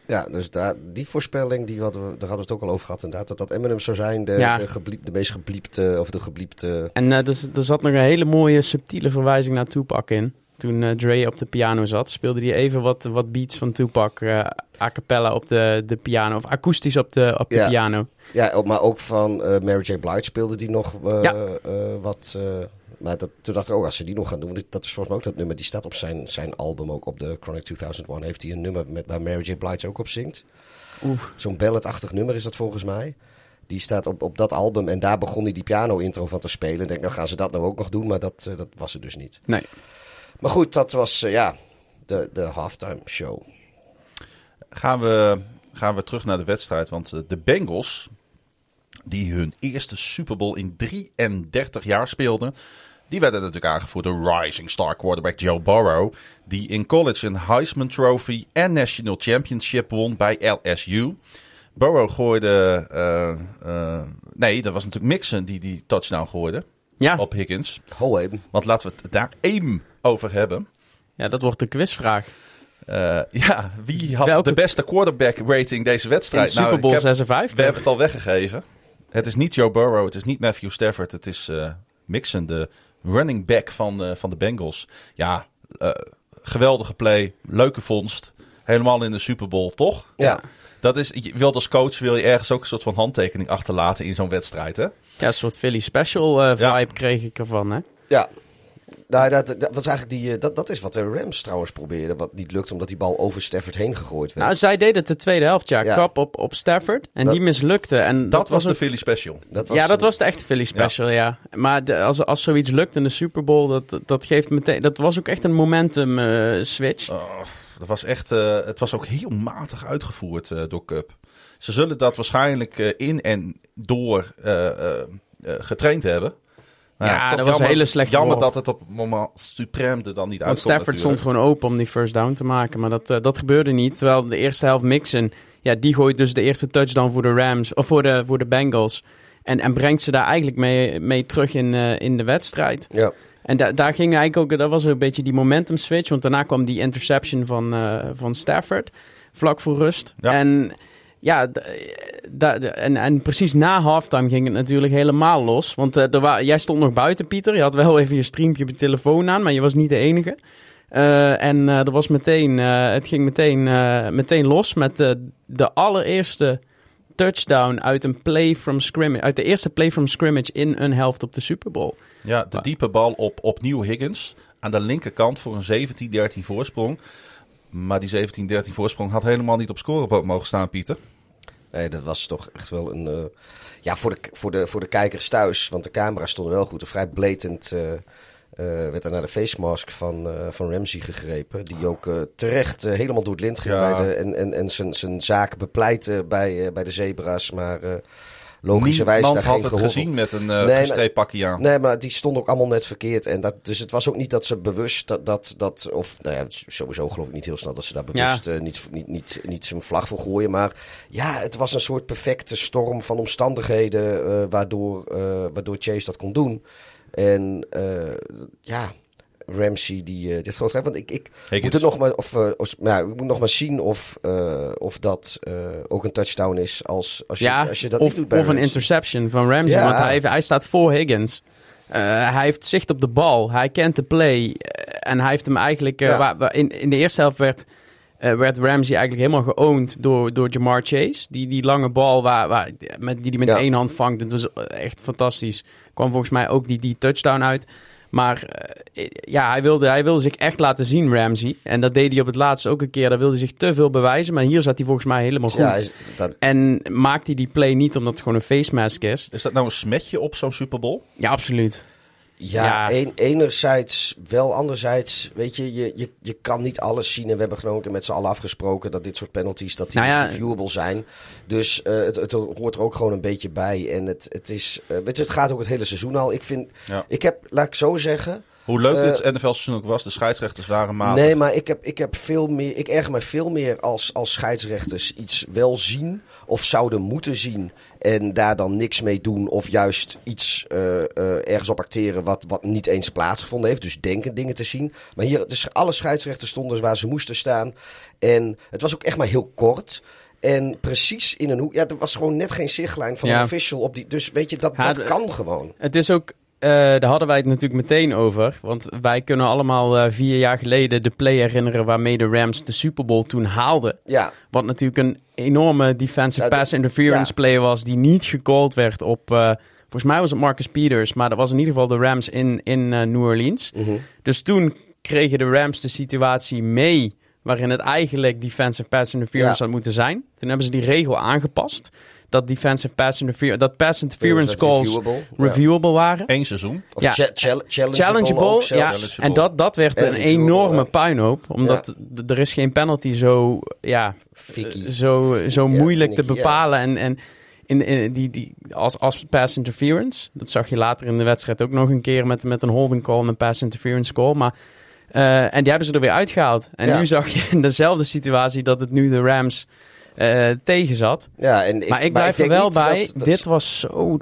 Ja dus daar, die voorspelling, die hadden we, daar hadden we het ook al over gehad inderdaad. Dat dat Eminem zou zijn, de, Ja. de, gebliep, de meest gebliepte, of de gebliepte... En eh, er, z- er zat nog een hele mooie subtiele verwijzing naar Tupac in. Toen eh, Dre op de piano zat, speelde hij even wat, wat beats van Tupac eh, a cappella op de, de piano. Of akoestisch op de, op de Ja. piano. Ja, maar ook van Mary J. Blige speelde die nog Ja. wat... maar dat, toen dacht ik ook, als ze die nog gaan doen... Dat is volgens mij ook dat nummer, die staat op zijn, zijn album ook op de Chronic 2001. Heeft hij een nummer met, waar Mary J. Blige ook op zingt. Oeh. Zo'n balladachtig nummer is dat volgens mij. Die staat op, op dat album en daar begon hij die piano-intro van te spelen. Ik denk, nou gaan ze dat nou ook nog doen, maar dat, eh, dat was het dus niet. Nee. Maar goed, dat was eh, ja, de, de halftime show. gaan, we, gaan we terug naar de wedstrijd. Want eh, de Bengals, die hun eerste Super Bowl in 33 jaar speelden... die werden natuurlijk aangevoerd door rising star quarterback Joe Burrow... die in college een Heisman Trophy en National Championship won bij LSU... Burrow gooide... eh, eh, nee, dat was natuurlijk Mixon die die touchdown gooide Ja, op Higgins. Ho even. Want laten we het daar één over hebben. ja, dat wordt de quizvraag. Eh, ja, wie had Welke- de beste quarterback rating deze In wedstrijd? Super Nou, Bowl ik heb- 56. We hebben het al weggegeven. Het is niet Joe Burrow, het is niet Matthew Stafford. Het is eh, Mixon, de running back van, eh, van de Bengals. Ja, eh, geweldige play, leuke vondst. Helemaal in de Super Bowl, toch? Ja. Dat is, je wilt als coach wil je ergens ook een soort van handtekening achterlaten in zo'n wedstrijd, hè? Ja, een soort Philly Special eh, vibe Ja. kreeg ik ervan, hè? Ja. Nou, dat, dat, was eigenlijk die, eh, dat, dat is wat de Rams trouwens probeerden. Wat niet lukt, omdat die bal over Stafford heen gegooid werd. Nou, zij deden het de tweede helft, ja. Ja. Kap op, op Stafford. En Dat- die mislukte. En Dat, was de Philly Special. dat was, ja, dat was de echte Philly Special, ja. Maar de- als, als zoiets lukt in de Super Bowl, dat, dat geeft meteen... Dat was ook echt een momentum eh, switch. Oh, dat was echt, eh, het was ook heel matig uitgevoerd eh, door Cup. Ze zullen dat waarschijnlijk in en door eh, eh, eh, getraind hebben. Ja, dat was een hele slechte Jammer dat het op het moment suprem er dan niet Want uitkomt Stafford stond gewoon open om die first down te maken. Maar dat, eh, dat gebeurde niet. Terwijl de eerste helft Mixon, ja, die gooit dus de eerste touchdown voor de Rams, of voor de, voor de Bengals. En, en brengt ze daar eigenlijk mee, mee terug in, eh, in de wedstrijd. Ja. En da daar ging eigenlijk ook, dat was een beetje die momentum switch. Want daarna kwam die interception van, eh, van Stafford, vlak voor rust. Ja. En ja, en, en precies na halftime ging het natuurlijk helemaal los. Want eh, er wa- jij stond nog buiten, Pieter. Je had wel even je streampje op je telefoon aan, maar je was niet de enige. Eh, en eh, er was meteen, het ging meteen, meteen los met de, de allereerste touchdown uit een play from scrimmage. Uit de eerste play from scrimmage in een helft op de Super Bowl. Ja, de diepe bal op opnieuw Higgins aan de linkerkant voor een 17-13 voorsprong. Maar die 17-13 voorsprong had helemaal niet op scorebord mogen staan, Pieter. Nee, dat was toch echt wel een... eh, ja, voor de, voor, de, voor de kijkers thuis, want de camera's stonden wel goed. Een vrij blatant eh, eh, werd er naar de face mask van, van Ramsey gegrepen. Die ook terecht helemaal door het lint ging Ja. bij de, en, en, en zijn, zijn zaak bepleitte bij, bij de zebra's. Maar logischerwijs Niemand daar had geen het gehoor gezien met een Nee, uh, maar- gestreept pakje aan. Nee, maar die stond ook allemaal net verkeerd. En dat, dus het was ook niet dat ze bewust dat, dat, dat of nou ja, sowieso geloof ik niet heel snel dat ze daar bewust eh, niet, niet, niet, niet zijn vlag voor gooien. Maar ja, het was een soort perfecte storm van omstandigheden eh, waardoor, eh, waardoor Chase dat kon doen. En eh, ja, Ramsey die eh, dit groot Want ik, ik Higgins. moet het nog maar, of, eh, of- nou, ja, ik moet nog maar zien of, eh, of dat eh, ook een touchdown is als, als, je, Ja, als je dat of, niet doet bij of een interception van Ramsey. Ja. Want hij, heeft- hij staat voor Higgins. Eh, hij heeft zicht op de bal. Hij kent de play. en hij heeft hem eigenlijk... Ja. waar- waar- in, in de eerste helft werd, werd Ramsey eigenlijk helemaal geowned door, door Jamar Chase. Die, die lange bal waar, waar, met, die hij met Ja. één hand vangt. Dat was echt fantastisch. Kwam volgens mij ook die, die touchdown uit. Maar eh, ja, hij wilde, hij wilde zich echt laten zien, Ramsey. En dat deed hij op het laatst ook een keer. Daar wilde hij zich te veel bewijzen. Maar hier zat hij volgens mij helemaal goed. Ja, dat, En maakt hij die play niet omdat het gewoon een face mask is? Is dat nou een smetje op zo'n Super Bowl? Ja, absoluut. Ja, Ja. een- enerzijds wel, anderzijds, weet je, je, je, je kan niet alles zien. En we hebben gewoon ook met z'n allen afgesproken dat dit soort penalties, dat die Nou ja, niet reviewable zijn. Dus eh, het, het hoort er ook gewoon een beetje bij. En het, het is, eh, weet je, het gaat ook het hele seizoen al. Ik vind, Ja. ik heb, laat ik zo zeggen, Hoe leuk Eh, dit NFL-seizoen ook was, de scheidsrechters waren matig. Nee, maar ik, heb, ik, heb veel meer, ik erger me veel meer als, als scheidsrechters iets wel zien of zouden moeten zien en daar dan niks mee doen of juist iets eh, eh, ergens op acteren wat, wat niet eens plaatsgevonden heeft. Dus denken dingen te zien. Maar hier, dus alle scheidsrechters stonden waar ze moesten staan en het was ook echt maar heel kort. En precies in een hoek. Ja, er was gewoon net geen zichtlijn van Ja. een official op die. Dus weet je, dat, Ja, dat kan gewoon. Het is ook, eh, daar hadden wij het natuurlijk meteen over. Want wij kunnen allemaal eh, vier jaar geleden de play herinneren waarmee de Rams de Super Bowl toen haalden. Ja, Wat natuurlijk een enorme defensive Ja, pass interference ja. play was die niet gecalled werd op... eh, volgens mij was het Marcus Peters, maar dat was in ieder geval de Rams in, in New Orleans. Mhm. Dus toen kregen de Rams de situatie mee waarin het eigenlijk defensive pass interference Ja. had moeten zijn. Toen hebben ze die regel aangepast. Dat defensive pass interference, dat pass interference calls reviewable. Ja. waren. Eén seizoen. Of Ja. cha- chal- challengeable, Challengeable, ook ja. En dat, dat werd En een enorme ja. puinhoop. Omdat er is geen penalty zo, ja, Fikkie. eh, zo, zo Ja, moeilijk te bepalen. En, en in, in, die, die, als, als pass interference. Dat zag je later in de wedstrijd ook nog een keer met, met een holding call en een pass interference call. Maar, eh, en die hebben ze er weer uitgehaald. En Ja. nu zag je in dezelfde situatie dat het nu de Rams eh tegen zat. Ja, en ik, maar ik blijf er wel bij. dat- dat- dit was zo.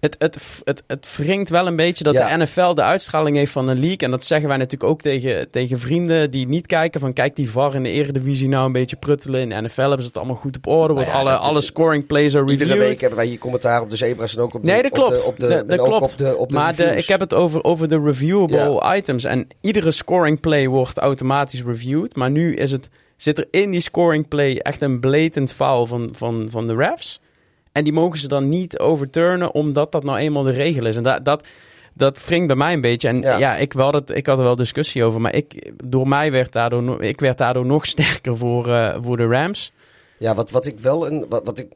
Het, het, het, het wringt wel een beetje dat Ja. de NFL de uitstraling heeft van een league. En dat zeggen wij natuurlijk ook tegen, tegen vrienden die niet kijken. Van kijk die VAR in de Eredivisie nou een beetje pruttelen. In de NFL hebben ze het allemaal goed op orde. Wordt Nou ja, alle, alle scoring plays are Iedere reviewed. week hebben wij hier commentaar op de zebra's en ook op de Nee, dat op de- klopt. op de, klopt. op de, op de maar ik heb het over, over de reviewable items. En iedere scoring play wordt automatisch reviewed. Maar nu is het, zit er in die scoring play echt een blatant foul van, van, van de refs. En die mogen ze dan niet overturnen, omdat dat nou eenmaal de regel is. En dat, dat, dat wringt bij mij een beetje. En ja, Ja. ik, wel het, ik had er wel discussie over. Maar ik, door mij werd daardoor, ik werd daardoor nog sterker voor, eh, voor de Rams. Ja, wat, wat ik wel een. Wat, wat ik,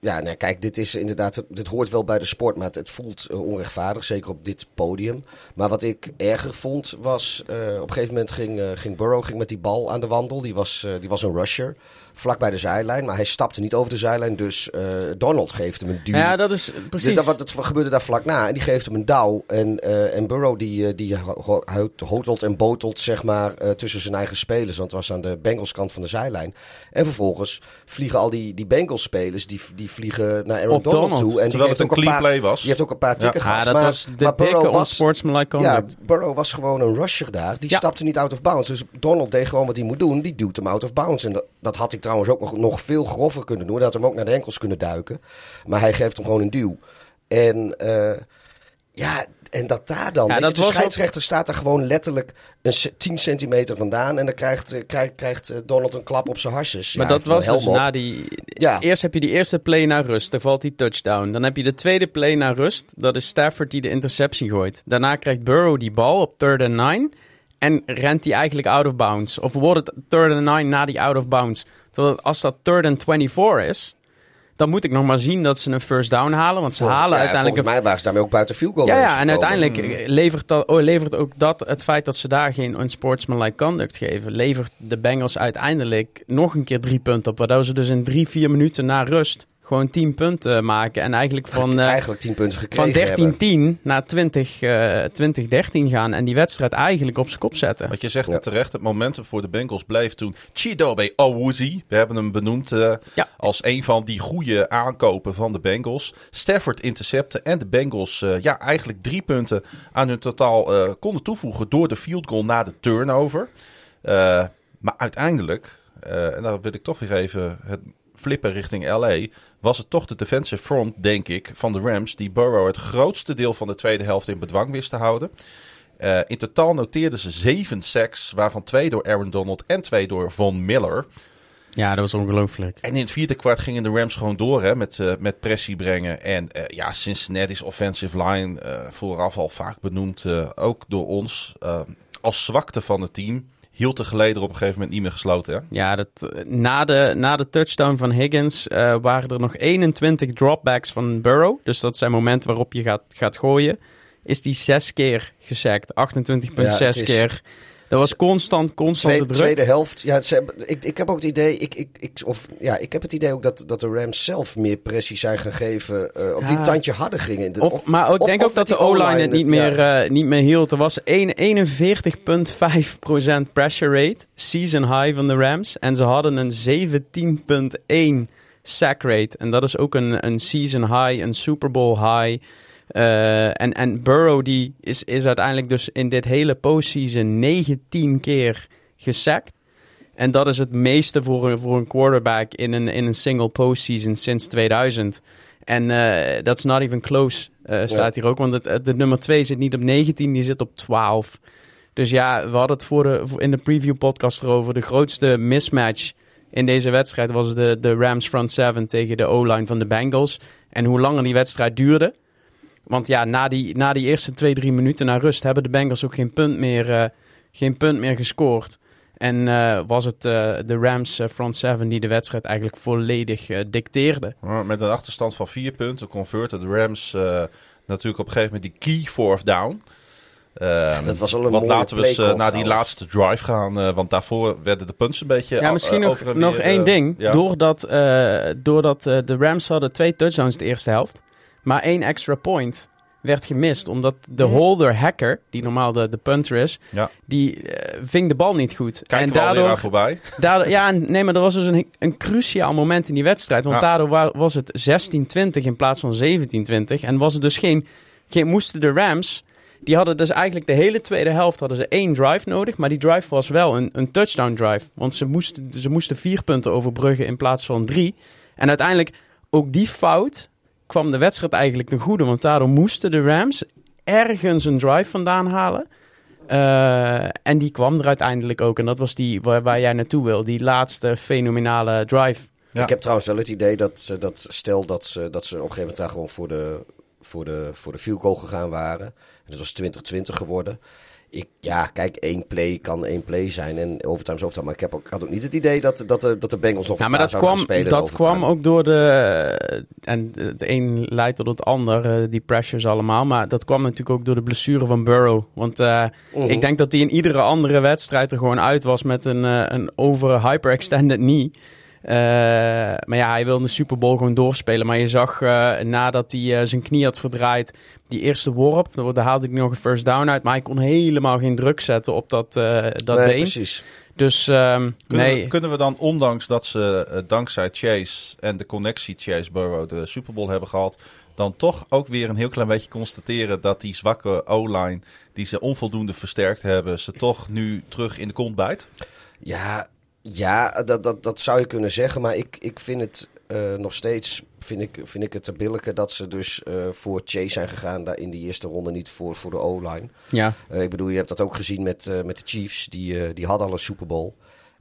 ja, nee, kijk, dit is inderdaad. Dit hoort wel bij de sport, maar het, voelt eh, onrechtvaardig, zeker op dit podium. Maar wat ik erger vond was. eh, op een gegeven moment ging, eh, ging Burrow ging met die bal aan de wandel. Die was, die was een rusher. Vlak bij de zijlijn, maar hij stapte niet over de zijlijn. Dus eh, Donald geeft hem een duw. Ja, dat is precies. Dat, wat, dat gebeurde daar vlak na. En die geeft hem een douw. En, eh, en Burrow die, eh, die ho- ho- ho- hotelt en botelt zeg maar, eh, tussen zijn eigen spelers. Want het was aan de Bengals kant van de zijlijn. En vervolgens vliegen al die, die Bengals spelers die, die vliegen naar Aaron Op Donald, Donald. toe. En die Terwijl heeft het een ook clean paar, play was. Die heeft ook een paar tikken ja, gehad. dat maar, was de maar dikke Burrow was, onsportsmanlike ja, conduct. Burrow was gewoon een rusher daar. Die Ja. stapte niet out of bounds. Dus Donald deed gewoon wat hij moet doen. Die duwt hem out of bounds. En dat, dat had ik trouwens ook nog, nog veel grover kunnen doen. Dat had hem ook naar de enkels kunnen duiken. Maar hij geeft hem gewoon een duw. En eh, ja, en dat daar dan. Ja, weet dat je, de ook- scheidsrechter staat er gewoon letterlijk een ce- 10 centimeter vandaan. En dan krijgt, eh, krijgt, krijgt eh, Donald een klap op zijn harsjes. Maar Ja, dat was dus op. na die... Ja. Eerst heb je die eerste play naar rust. Daar valt die touchdown. Dan heb je de tweede play naar rust. Dat is Stafford die de interceptie gooit. Daarna krijgt Burrow die bal op third and nine. En rent die eigenlijk out of bounds. Of wordt het third and nine na die out of bounds. Terwijl als dat third and 24 is... Dan moet ik nog maar zien dat ze een first down halen. Want ze Volgens- halen ja, uiteindelijk... Volgens mij waren ze daarmee ook buiten field goal Ja, ja, en uiteindelijk levert, dat, oh, levert ook dat het feit dat ze daar geen unsportsmanlike conduct geven, levert de Bengals uiteindelijk nog een keer drie punten op. Waardoor ze dus in drie, vier minuten na rust gewoon tien punten maken. En eigenlijk van, eh, Eigenlijk 10 punten van gekregen hebben. 13-10 naar 20, eh 20-13 gaan. En die wedstrijd eigenlijk op zijn kop zetten. Wat je zegt Ja. het terecht, het momentum voor de Bengals bleef toen Chidobe Awuzie. We hebben hem benoemd eh, Ja. als een van die goede aankopen van de Bengals. Stafford intercepten en de Bengals ja, eigenlijk drie punten aan hun totaal eh, konden toevoegen door de field goal na de turnover. Eh, maar uiteindelijk, eh, en daar wil ik toch weer even het flippen richting LA, was het toch de defensive front, denk ik, van de Rams die Burrow het grootste deel van de tweede helft in bedwang wist te houden. Eh, in totaal noteerden ze zeven sacks, waarvan twee door Aaron Donald en twee door Von Miller. Ja, dat was ongelooflijk. En in het vierde kwart gingen de Rams gewoon door hè, met, eh, met pressie brengen. En eh, ja, Cincinnati's offensive line, vooraf al vaak benoemd, ook door ons, als zwakte van het team, hield de geleden op een gegeven moment niet meer gesloten. Hè? Ja, dat, na, de, na de touchdown van Higgins eh, waren er nog 21 dropbacks van Burrow. Dus dat zijn momenten waarop je gaat, gaat gooien. Is die zes keer gesackt. 28,6 Ja, keer. Dat was constant, constant Tweede, de druk. tweede helft. Ja, ze ik, ik heb ook het idee. Ik, ik, ik, of, ja, ik heb het idee ook dat, dat de Rams zelf meer pressie zijn gegeven. eh, op die tandje harder gingen. De- Of, maar ik denk of ook dat de O-line het niet ja. meer, eh, niet meer hield. Er was een- 41,5% pressure rate. Season high van de Rams. En ze hadden een 17,1 sack rate. En dat is ook een, een season high, een Super Bowl high. Eh, en, en Burrow die is, is uiteindelijk dus in dit hele postseason 19 keer gesackt. En dat is het meeste voor een, voor een quarterback in een, in een single postseason sinds 2000. En eh, dat is not even close, eh, staat hier ook. Want het, het- de nummer 2 zit niet op 19, die zit op 12. Dus ja, we hadden het voor de, in de preview podcast erover. De grootste mismatch in deze wedstrijd was de, de Rams front 7 tegen de O-line van de Bengals. En hoe langer die wedstrijd duurde. Want ja, na die, na die eerste twee, drie minuten naar rust hebben de Bengals ook geen punt meer, eh, geen punt meer gescoord. En eh, was het eh, de Rams front 7 die de wedstrijd eigenlijk volledig dicteerde. Met een achterstand van vier punten converten de Rams eh, natuurlijk op een gegeven moment die key fourth down. Eh, dat was al een Want mooie laten we eens naar die laatste drive gaan. eh, want daarvoor werden de punts een beetje Ja, misschien nog, nog weer, één ding. ja. Doordat, eh, doordat de Rams hadden twee touchdowns de eerste helft, maar één extra point. werd gemist. Omdat de holder hacker, die normaal de, de punter is, Ja. die eh, ving de bal niet goed. Kijk en daardoor, voorbij. daardoor, ja, nee, maar er was dus een, een cruciaal moment in die wedstrijd. Want Ja. daardoor wa- was het 16-20 in plaats van 17-20. En was het dus geen, geen, moesten de Rams, die hadden dus eigenlijk de hele tweede helft hadden ze één drive nodig. Maar die drive was wel een, een touchdown drive. Want ze moesten, ze moesten vier punten overbruggen in plaats van drie. En uiteindelijk, ook die fout kwam de wedstrijd eigenlijk ten goede. Want daardoor moesten de Rams ergens een drive vandaan halen. Eh, en die kwam er uiteindelijk ook. En dat was die waar, waar jij naartoe wil. Die laatste fenomenale drive. Ja. Ik heb trouwens wel het idee dat, ze, dat stel dat ze, dat ze op een gegeven moment daar gewoon voor de, voor de, voor de field goal gegaan waren. En dat was 2020 geworden. Ik, ja, kijk, één play kan één play zijn en overtime is overtime. Maar ik, heb ook, ik had ook niet het idee dat, dat, de, dat de Bengals nog Ja, maar dat kwam, spelen dat kwam ook door de. En het een leidt tot het ander, eh, die pressures allemaal. Maar dat kwam natuurlijk ook door de blessure van Burrow. Want eh, Mhm. ik denk dat hij in iedere andere wedstrijd er gewoon uit was met een, eh, een over hyperextended knee. Eh, maar ja, hij wilde de Super Bowl gewoon doorspelen. Maar je zag eh, nadat hij eh, zijn knie had verdraaid, die eerste worp, daar haalde hij nog een first down uit. Maar hij kon helemaal geen druk zetten op dat, eh, dat nee, been. precies. Dus ehm, Kunnen, nee. we, kunnen we dan, ondanks dat ze dankzij Chase en de connectie Chase Burrow de Super Bowl hebben gehad, dan toch ook weer een heel klein beetje constateren dat die zwakke O-line, die ze onvoldoende versterkt hebben, ze toch nu terug in de kont bijt? Ja, ja dat, dat, dat zou je kunnen zeggen. Maar ik, ik vind het eh, nog steeds vind ik, vind ik het te billijken dat ze dus eh, voor Chase zijn gegaan daar in die eerste ronde, niet voor, voor de O-line. Ja, Eh, ik bedoel, je hebt dat ook gezien met, met de Chiefs. Die, die hadden al een Super Bowl.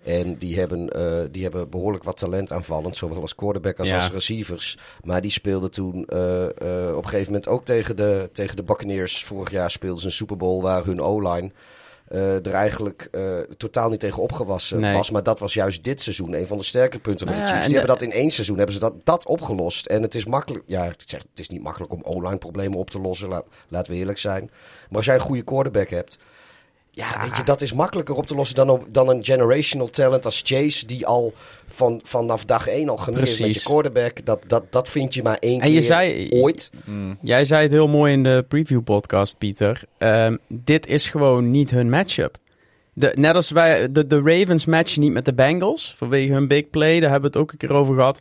En die hebben, die hebben behoorlijk wat talent aanvallend. Zowel als quarterback als Ja. als receivers. Maar die speelden toen op een gegeven moment ook tegen de, tegen de Buccaneers. Vorig jaar speelden ze een Super Bowl waar hun O-line eh, er eigenlijk eh, totaal niet tegen opgewassen Nee. was. Maar dat was juist dit seizoen een van de sterke punten van Nou de Chiefs. Die de- hebben dat in één seizoen hebben ze dat, dat opgelost. En het is makkelijk. Ja, ik zeg, het is niet makkelijk om online problemen op te lossen. Laat, laten we eerlijk zijn. Maar als jij een goede quarterback hebt. Ja, weet je, dat is makkelijker op te lossen dan, op- dan een generational talent als Chase, die al van, vanaf dag één al geneerd is met je quarterback. Dat, dat, dat vind je maar één En je keer zei- ooit. Jij zei het heel mooi in de preview podcast, Pieter. Ehm, dit is gewoon niet hun matchup. De, net als wij, de, de Ravens matchen niet met de Bengals vanwege hun big play. Daar hebben we het ook een keer over gehad.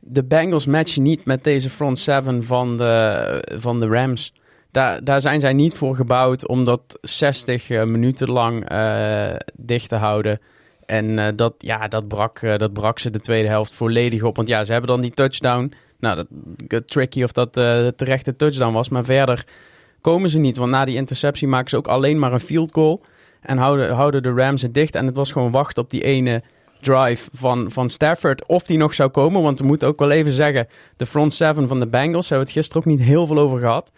De Bengals matchen niet met deze front seven van de, van de Rams. Daar, daar zijn zij niet voor gebouwd om dat 60 eh, minuten lang eh, dicht te houden. En eh, dat, ja, dat, brak, dat brak ze de tweede helft volledig op. Want ja, ze hebben dan die touchdown. Nou, dat, tricky of dat de terechte touchdown was. Maar verder komen ze niet. Want na die interceptie maken ze ook alleen maar een field goal. En houden, houden de Rams het dicht. En het was gewoon wachten op die ene drive van, van Stafford. Of die nog zou komen. Want we moeten ook wel even zeggen... de front seven van de Bengals... hebben we het gisteren ook niet heel veel over gehad.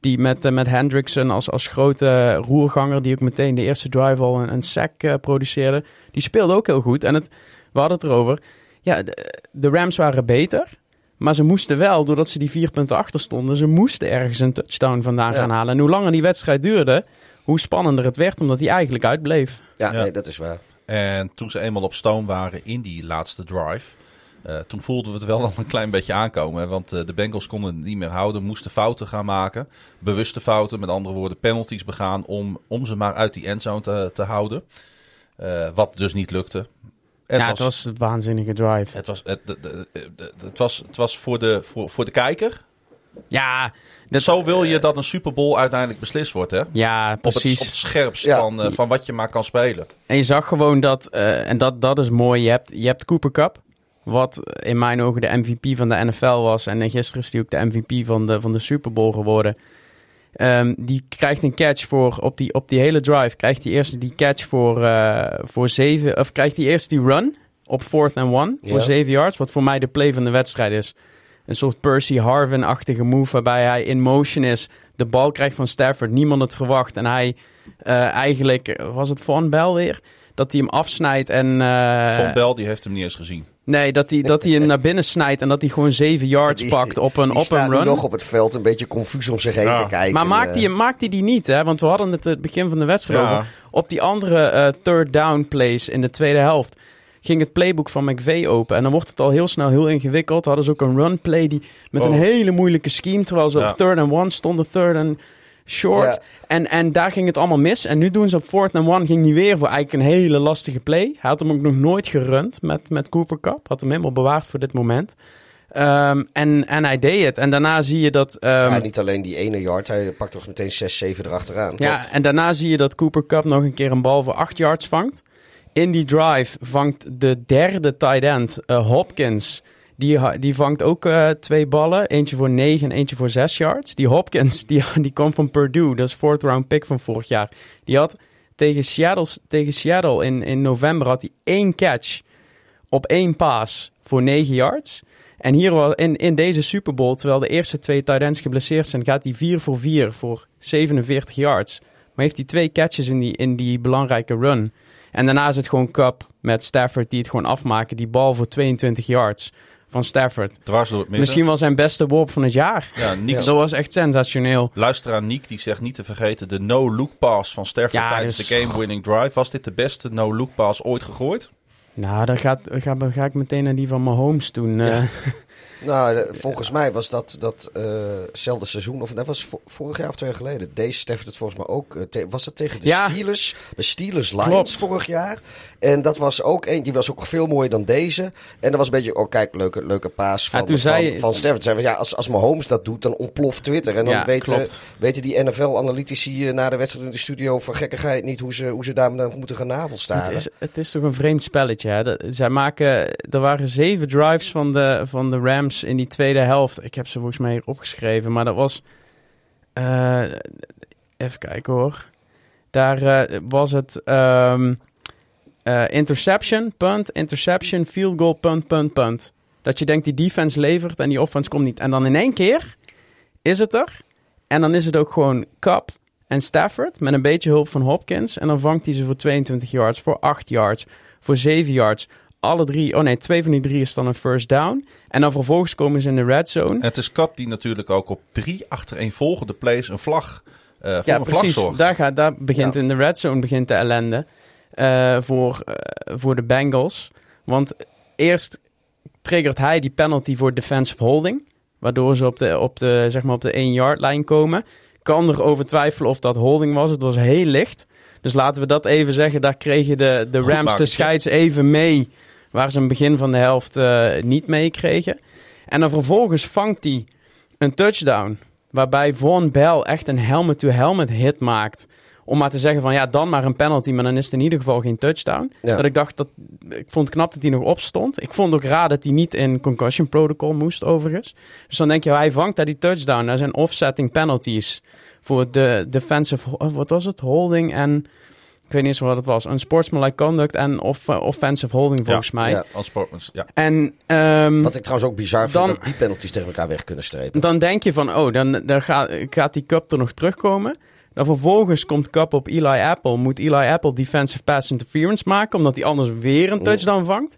Die met, eh, met Hendrickson als, als grote roerganger... die ook meteen de eerste drive al een, een sack eh, produceerde. Die speelde ook heel goed. En het, we hadden het erover. Ja, de, de Rams waren beter... Maar ze moesten wel, doordat ze die vier punten achter stonden, ze moesten ergens een touchdown vandaan Ja. gaan halen. En hoe langer die wedstrijd duurde, hoe spannender het werd, omdat hij eigenlijk uitbleef. Ja, Ja. nee, dat is waar. En toen ze eenmaal op stoom waren in die laatste drive, eh, toen voelden we het wel al een klein beetje aankomen. hè, Want eh, de Bengals konden het niet meer houden, moesten fouten gaan maken. Bewuste fouten, met andere woorden penalties begaan om, om ze maar uit die endzone te, te houden. Eh, wat dus niet lukte. Het ja, het was een waanzinnige drive. het was, het, het, het, het was, het was voor, de, voor, voor de kijker. Ja, dat, Zo wil je dat een Super Bowl uiteindelijk beslist wordt, hè? ja Op het, precies. op het scherpst Ja. van, van wat je maar kan spelen. En je zag gewoon dat, eh, en dat, dat is mooi, je hebt, je hebt Cooper Cup, wat in mijn ogen de MVP van de NFL was. En gisteren is hij ook de MVP van de, van de Super Bowl geworden. Ehm, die krijgt een catch voor, op die, op die hele drive, krijgt hij eerst die catch voor, eh, voor zeven, of krijgt hij eerst die run op fourth and one voor zeven yards, wat voor mij de play van de wedstrijd is. Een soort Percy Harvin-achtige move waarbij hij in motion is, de bal krijgt van Stafford, niemand het verwacht. En hij eh, eigenlijk, was het Von Bell weer? Dat hij hem afsnijdt en... eh, Von Bell die heeft hem niet eens gezien. Nee, dat hij, dat hij hem naar binnen snijdt en dat hij gewoon zeven yards Die- pakt op een, Die op een nu run. nog op het veld een beetje confuus om zich heen Ja. te kijken. Maar maakt Eh, hij, maakt hij die niet, hè? Want we hadden het het begin van de wedstrijd Ja. over. Op die andere eh, third down plays in de tweede helft ging het playbook van McVay open. En dan wordt het al heel snel heel ingewikkeld. Hadden ze ook een run play die, met een Oh. hele moeilijke scheme. Terwijl ze Ja. op third and one stonden, third and short. Ja. En, en daar ging het allemaal mis. En nu doen ze op fourth and one, ging die weer voor eigenlijk een hele lastige play. Hij had hem ook nog nooit gerund met, met Cooper Cup. Had hem helemaal bewaard voor dit moment. Ehm, en, en hij deed het. En daarna zie je dat... Ja, niet alleen die ene yard, hij pakt toch meteen 6, 7 erachteraan. ja, en daarna zie je dat Cooper Cup nog een keer een bal voor 8 yards vangt. In die drive vangt de derde tight end, eh, Hopkins. Die, die vangt ook eh, twee ballen. Eentje voor 9 en eentje voor 6 yards. Die Hopkins, die, die komt van Purdue. Dat is fourth round pick van vorig jaar. Die had tegen Seattle, tegen Seattle in, in november had hij één catch op één pass voor 9 yards. En hier in, in deze Super Bowl, terwijl de eerste twee tight ends geblesseerd zijn, gaat hij 4 voor 4 voor 47 yards. Maar heeft hij twee catches in die, in die belangrijke run. En daarna is het gewoon Cup met Stafford die het gewoon afmaken. Die bal voor 22 yards van Stafford. Dwars door het midden. Misschien wel zijn beste worp van het jaar. Ja, Niek, Dat was echt sensationeel. Luisteraar Niek die zegt niet te vergeten de no-look pass van Stafford Ja, tijdens dus- de game-winning drive. Was dit de beste no-look pass ooit gegooid? Nou, dan gaat, ga, ga ik meteen naar die van Mahomes doen. eh. Nou, de- volgens mij was dat datzelfde seizoen, of dat was vo- vorig jaar of twee jaar geleden. Deze Stafford het volgens mij ook. eh, te- was dat tegen de Ja. Steelers? De Steelers Lions Klopt. vorig jaar. En dat was ook een, die was ook veel mooier dan deze. En dat was een beetje, oh kijk, leuke, leuke paas van, Ja, toen van, zei- van Stafford. Zei, van, ja, als, als Mahomes dat doet, dan ontploft Twitter. En dan Ja, weten, klopt. weten die NFL-analytici eh, na de wedstrijd in de studio van gekkigheid niet hoe ze, hoe ze daar moeten gaan navelstaren. Het is, het is toch een vreemd spelletje. Hè? Dat- zij maken, er waren zeven drives van de, van de Rams in die tweede helft. Ik heb ze volgens mij hier opgeschreven, maar dat was. eh, even kijken hoor. Daar eh, was het ehm, eh, interception, punt, interception, field goal, punt, punt, punt. Dat je denkt die defense levert en die offense komt niet. En dan in één keer is het er. En dan is het ook gewoon Cup en Stafford met een beetje hulp van Hopkins. En dan vangt hij ze voor 22 yards, voor 8 yards, voor 7 yards. Alle drie, oh nee, twee van die drie is dan een first down. En dan vervolgens komen ze in de red zone. En het is Kap die natuurlijk ook op drie achtereenvolgende plays een vlag, eh voor ja, een vlag precies. zorgt. Daar, gaat, daar begint Ja. in de red zone begint de ellende eh, voor, eh, voor de Bengals. Want eerst triggert hij die penalty voor defensive holding. Waardoor ze op de, op de, zeg maar op de 1-yard lijn komen. Kan er over twijfelen of dat holding was. Het was heel licht. Dus laten we dat even zeggen. Daar kregen de, de Goed Rams de scheids even mee. Waar ze een begin van de helft eh, niet mee kregen. En dan vervolgens vangt hij een touchdown. Waarbij Von Bell echt een helmet-to-helmet hit maakt. Om maar te zeggen van ja, dan maar een penalty. Maar dan is het in ieder geval geen touchdown. Ja. Dat ik dacht dat. Ik vond het knap dat hij nog opstond. Ik vond ook raar dat hij niet in concussion protocol moest, overigens. Dus dan denk je, hij vangt daar die touchdown. Daar zijn offsetting penalties. Voor de defensive. ho- Wat was het? Holding en. Ik weet niet eens wat het was. Unsportsmanlike conduct en off, offensive holding volgens mij. Ja. Als Sportmans, ja. En ehm, Wat ik trouwens ook bizar vind, Dan- dat die penalties tegen elkaar weg kunnen strepen. dan denk je van, oh, dan, dan gaat, gaat die cup er nog terugkomen. Dan vervolgens komt Cup op Eli Apple. Moet Eli Apple defensive pass interference maken, omdat hij anders weer een touchdown vangt.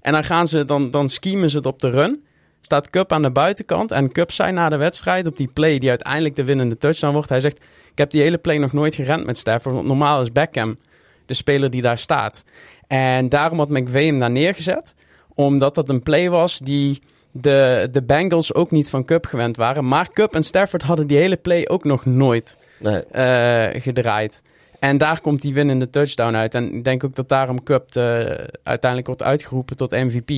En dan gaan ze, dan, dan schemen ze het op de run. Staat Cup aan de buitenkant. En Cup zei na de wedstrijd op die play die uiteindelijk de winnende touchdown wordt. Hij zegt, ik heb die hele play nog nooit gerend met Stafford. Want normaal is Beckham de speler die daar staat. En daarom had McVay hem daar neergezet. Omdat dat een play was die de, de Bengals ook niet van Cup gewend waren. Maar Cup en Stafford hadden die hele play ook nog nooit Nee. eh, gedraaid. En daar komt die winnende touchdown uit. En ik denk ook dat daarom Cup de- uiteindelijk wordt uitgeroepen tot MVP.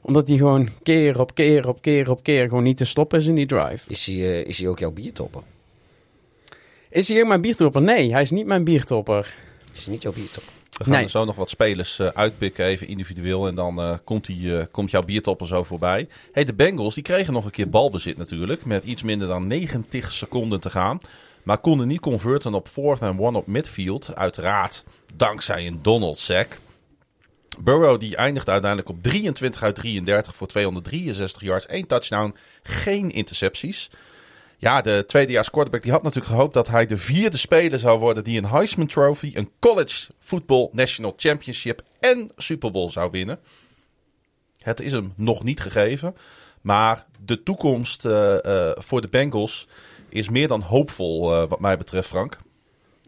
Omdat hij gewoon keer op keer op keer op keer gewoon niet te stoppen is in die drive. Is hij, eh, is hij ook jouw biertopper? Is hij ook mijn biertopper? Nee, hij is niet mijn biertopper. Is hij niet jouw biertopper? We gaan Nee. er zo nog wat spelers eh, uitpikken, even individueel. En dan eh, komt, die, eh, komt jouw biertopper zo voorbij. Hey, de Bengals die kregen nog een keer balbezit natuurlijk. Met iets minder dan 90 seconden te gaan. Maar konden niet converten op fourth and one op midfield. Uiteraard dankzij een Donald sack. Burrow die eindigde uiteindelijk op 23 uit 33 voor 263 yards. één touchdown, geen intercepties. Ja, de tweedejaars quarterback die had natuurlijk gehoopt dat hij de vierde speler zou worden die een Heisman Trophy, een College Football National Championship en Super Bowl zou winnen. Het is hem nog niet gegeven, maar de toekomst eh, eh, voor de Bengals is meer dan hoopvol eh, wat mij betreft, Frank.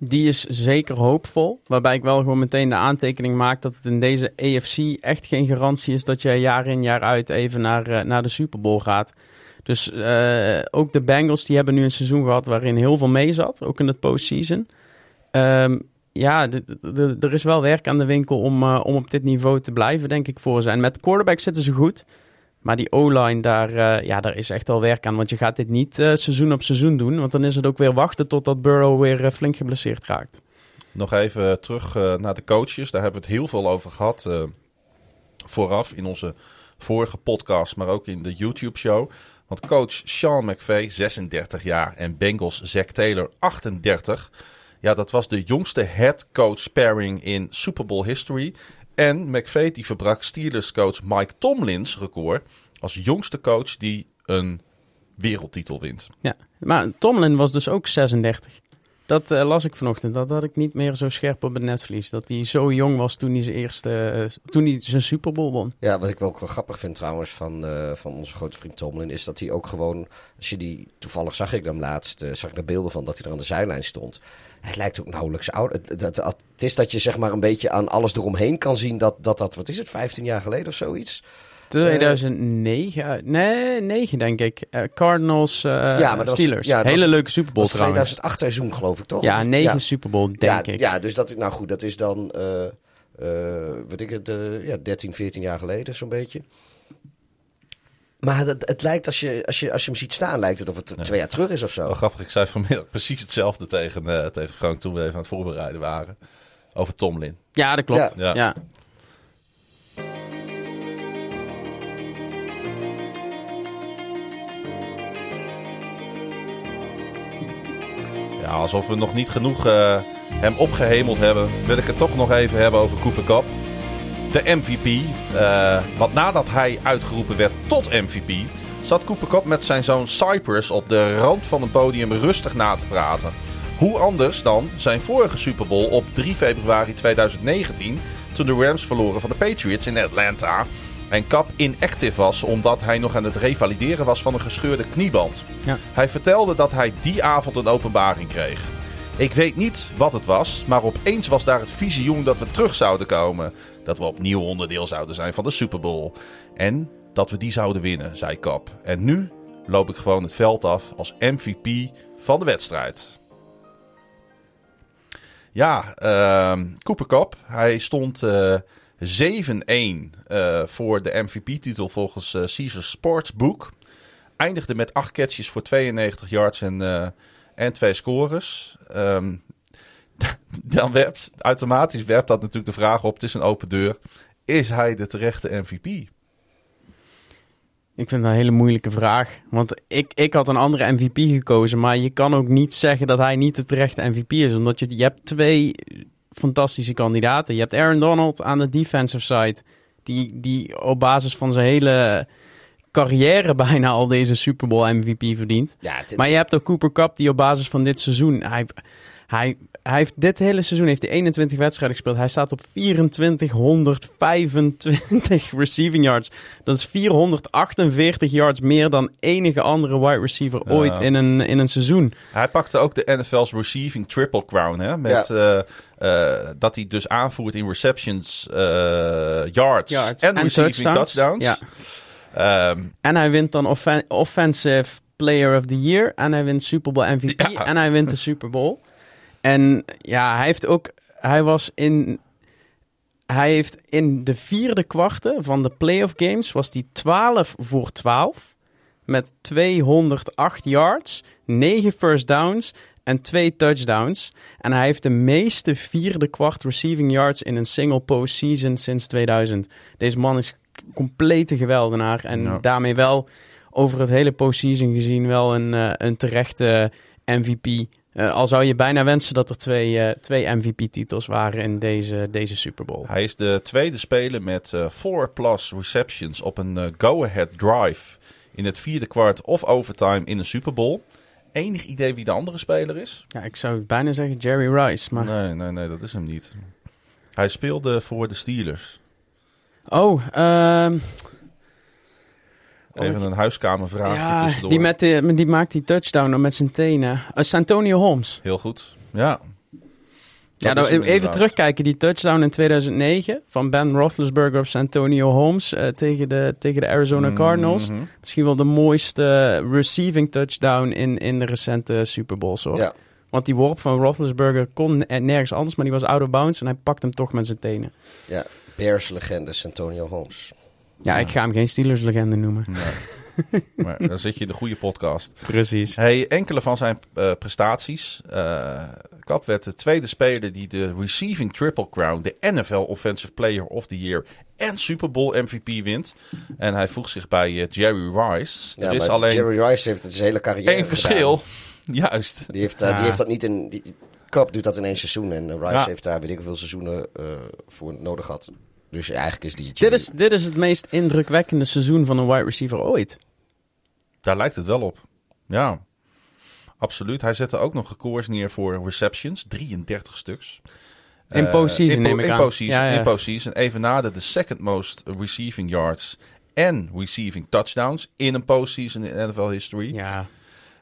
Die is zeker hoopvol. Waarbij ik wel gewoon meteen de aantekening maak dat het in deze AFC echt geen garantie is dat je jaar in jaar uit even naar, naar de Super Bowl gaat. Dus eh, ook de Bengals die hebben nu een seizoen gehad waarin heel veel mee zat. Ook in het postseason. Ehm, ja, er is wel werk aan de winkel om, eh, om op dit niveau te blijven, denk ik, voor ze. En met quarterback zitten ze goed. Maar die O-line, daar, eh, ja, daar is echt wel werk aan. Want je gaat dit niet seizoen op seizoen doen. Want dan is het ook weer wachten totdat Burrow weer flink geblesseerd raakt. Nog even terug naar de coaches. Daar hebben we het heel veel over gehad. eh, vooraf in onze vorige podcast, maar ook in de YouTube-show. Want coach Sean McVay, 36 jaar. En Bengals Zack Taylor, 38. Ja, dat was de jongste head coach pairing in Super Bowl history. En McVay die verbrak Steelers coach Mike Tomlins record als jongste coach die een wereldtitel wint. Ja. Maar Tomlin was dus ook 36. Dat eh, las ik vanochtend. Dat had ik niet meer zo scherp op het netvlies. Dat hij zo jong was toen hij zijn eerste, eh, toen hij zijn Super Bowl won. Ja, wat ik wel grappig vind trouwens van, eh, van onze grote vriend Tomlin... is dat hij ook gewoon, als je die... Toevallig zag ik hem laatst, zag ik er beelden van dat hij er aan de zijlijn stond. Hij lijkt ook nauwelijks oud. Het, het is dat je zeg maar een beetje aan alles eromheen kan zien... dat dat, dat wat is het, 15 jaar geleden of zoiets? 2009, eh, nee, 9 denk ik. Eh, Cardinals, eh, maar dat was- Steelers. ja, Hele was- leuke Super Bowl Dat was trouwens. 2008 seizoen geloof ik toch? Ja, 9 ja. Super Bowl denk ja, ik. Ja, dus dat is, nou goed, dat is dan, eh eh weet ik het, ja, 13, 14 jaar geleden zo'n beetje. Maar het, het lijkt, als je, als, je, als je hem ziet staan, lijkt het of het twee jaar terug is of zo. Wel grappig, ik zei vanmiddag precies hetzelfde tegen, eh, tegen Frank toen we even aan het voorbereiden waren. Over Tomlin. Ja, dat klopt. Ja. Ja. Alsof we nog niet genoeg eh, hem opgehemeld hebben, wil ik het toch nog even hebben over Cooper Cup. De MVP. eh, want nadat hij uitgeroepen werd tot MVP, zat Cooper Cup met zijn zoon Cypress op de rand van een podium rustig na te praten. Hoe anders dan zijn vorige Super Bowl op 3 februari 2019, toen de Rams verloren van de Patriots in Atlanta. En Cup inactive was omdat hij nog aan het revalideren was van een gescheurde knieband. Ja. Hij vertelde dat hij die avond een openbaring kreeg. Ik weet niet wat het was, maar opeens was daar het visioen dat we terug zouden komen. Dat we opnieuw onderdeel zouden zijn van de Super Bowl. En dat we die zouden winnen, zei Kap. En nu loop ik gewoon het veld af als MVP van de wedstrijd. Ja, ehm Cooper Cup. Hij stond eh 7-1 eh, voor de MVP-titel volgens eh Caesar Sportsbook. Eindigde met 8 catches voor 92 yards en, eh, en twee scores. Ehm, dan werpt, automatisch werpt dat natuurlijk de vraag op, het is een open deur. Is hij de terechte MVP? Ik vind dat een hele moeilijke vraag. Want ik, ik had een andere MVP gekozen. Maar je kan ook niet zeggen dat hij niet de terechte MVP is. Omdat je, je hebt twee fantastische kandidaten. Je hebt Aaron Donald aan de defensive side. Die, die op basis van zijn hele carrière bijna al deze Super Bowl MVP verdient. Ja, het- Maar je hebt ook Cooper Cup die op basis van dit seizoen... Hij, hij, hij heeft dit hele seizoen heeft hij 21 wedstrijden gespeeld. Hij staat op 2425 receiving yards. Dat is 448 yards meer dan enige andere wide receiver Ja. ooit in een, in een seizoen. Hij pakte ook de NFL's receiving triple crown. Hè? Met, eh, eh, dat hij dus aanvoert in receptions, eh, yards, Yards en, en receiving touchdowns. touchdowns. Ja. Ehm, En hij wint dan offen- Offensive Player of the Year. En hij wint Super Bowl MVP. Ja. En hij wint de Super Bowl. En ja, hij heeft ook... Hij was in... Hij heeft in de vierde kwarte van de playoff games... was hij 12 voor 12. Met 208 yards, 9 first downs en 2 touchdowns. En hij heeft de meeste vierde kwart receiving yards... in een single postseason sinds 2000. Deze man is complete geweldenaar. En daarmee wel over het hele postseason gezien wel een, eh, een terechte MVP. Eh, al zou je bijna wensen dat er twee, eh, twee MVP-titels waren in deze, deze Super Bowl. hij is de tweede speler met 4 plus receptions op een go-ahead drive in het vierde kwart of overtime in een Super Bowl. Enig idee wie de andere speler is? Ja, ik zou bijna zeggen Jerry Rice. Maar... Nee, nee, nee, dat is hem niet. Hij speelde voor de Steelers. Oh, ehm, Even een huiskamervraagje ja, tussendoor. die, met de, die maakt die touchdown met zijn tenen. Uh, Santonio Holmes. Heel goed. Ja. Ja, nou, even inderdaad. terugkijken. Die touchdown in 2009 van Ben Roethlisberger op Santonio Holmes eh, tegen, de, tegen de Arizona Cardinals. Mhm. Misschien wel de mooiste receiving touchdown in, in de recente Super Bowls, hoor. Ja. Want die worp van Roethlisberger kon ne- nergens anders, maar die was out of bounds en hij pakt hem toch met zijn tenen. Ja, Bears-legende Santonio Holmes. Ja, ik ga hem geen Steelers-legende noemen. Maar dan zit je in de goede podcast. Precies. Hey, enkele van zijn eh, prestaties. eh Kap werd de tweede speler die de Receiving Triple Crown, de NFL Offensive Player of the Year en Super Bowl MVP wint. En hij voegt zich bij eh, Jerry Rice. Ja, er is maar alleen Jerry Rice heeft het zijn hele carrière één verschil. gedaan. Juist. Die heeft, eh, Ja. die heeft dat niet in... Die, Cup doet dat in één seizoen. En eh, Rice Ja. heeft daar weet ik hoeveel seizoenen eh, voor nodig gehad. Dus eigenlijk is die... Dit is, dit is het meest indrukwekkende seizoen van een wide receiver ooit. Daar lijkt het wel op. Ja, absoluut. Hij zette ook nog records neer voor receptions, 33 stuks. In Eh, postseason in. Postseason, Ja, ja. In postseason. Even nader de second most receiving yards en receiving touchdowns in een postseason in NFL history. Ja.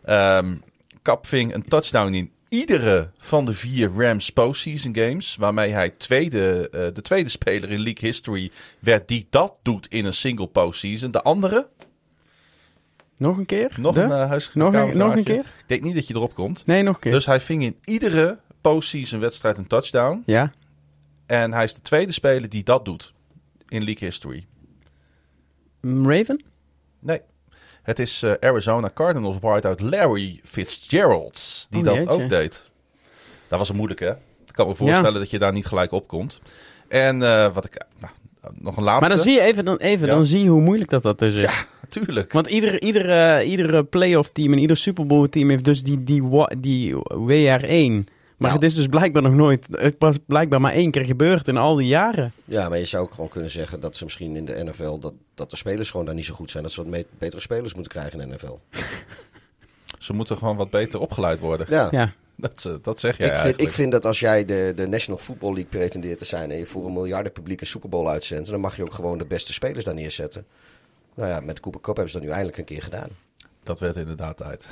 Ehm Kap ving een touchdown in iedere van de vier Rams postseason games. Waarmee hij tweede, eh, de tweede speler in league history werd die dat doet in een single postseason. De andere, Nog een keer? nog De? een uh, Nog een- nog een keer? Ik denk niet dat je erop komt. Nee, nog een keer. Dus hij ving in iedere postseason wedstrijd een touchdown. Ja. En hij is de tweede speler die dat doet in league history. Mm, Raven? Nee. Het is eh, Arizona Cardinals wideout Larry Fitzgerald die Oh, dat jeetje. ook deed. Dat was een moeilijk, hè? Ik kan me voorstellen dat je daar niet gelijk op komt. En eh, wat ik... Nou, nog een laatste. Maar dan zie je even, dan, even Ja. dan zie je hoe moeilijk dat, dat dus is. Ja, natuurlijk. Want ieder, ieder, eh, ieder playoff team en ieder Super Bowl team heeft dus die, die, die WR1. Maar Nou. het is dus blijkbaar nog nooit, het was blijkbaar maar één keer gebeurd in al die jaren. Ja, maar je zou ook gewoon kunnen zeggen dat ze misschien in de NFL... dat, dat de spelers gewoon daar niet zo goed zijn. Dat ze wat betere spelers moeten krijgen in de NFL. Ze moeten gewoon wat beter opgeleid worden. Ja. Ja. Dat, eh, dat zeg jij ik, vind, ik vind dat als jij de, de National Football League pretendeert te zijn... en je voor een miljarden publiek een Super Bowl uitzendt... dan mag je ook gewoon de beste spelers daar neerzetten. Nou ja, met Cooper Cup hebben ze dat nu eindelijk een keer gedaan. Dat werd inderdaad tijd.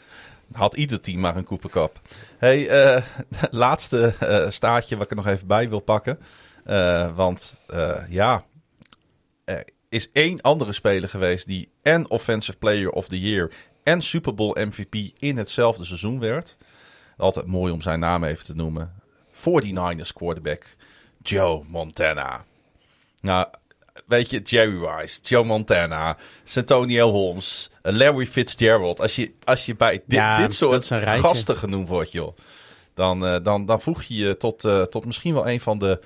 Had ieder team maar een Cooper Cup. Hey, eh, laatste eh, staartje wat ik er nog even bij wil pakken. Eh, want ja, er is één andere speler geweest die en Offensive Player of the Year en Super Bowl MVP in hetzelfde seizoen werd. Altijd mooi om zijn naam even te noemen. 49ers quarterback Joe Montana. Nou, weet je, Jerry Rice, Joe Montana, Santonio Holmes, eh, Larry Fitzgerald. Als je, als je bij dit, Ja, dit dat soort gasten genoemd wordt, joh. Dan, eh, dan, dan voeg je je tot, eh, tot misschien wel een van de...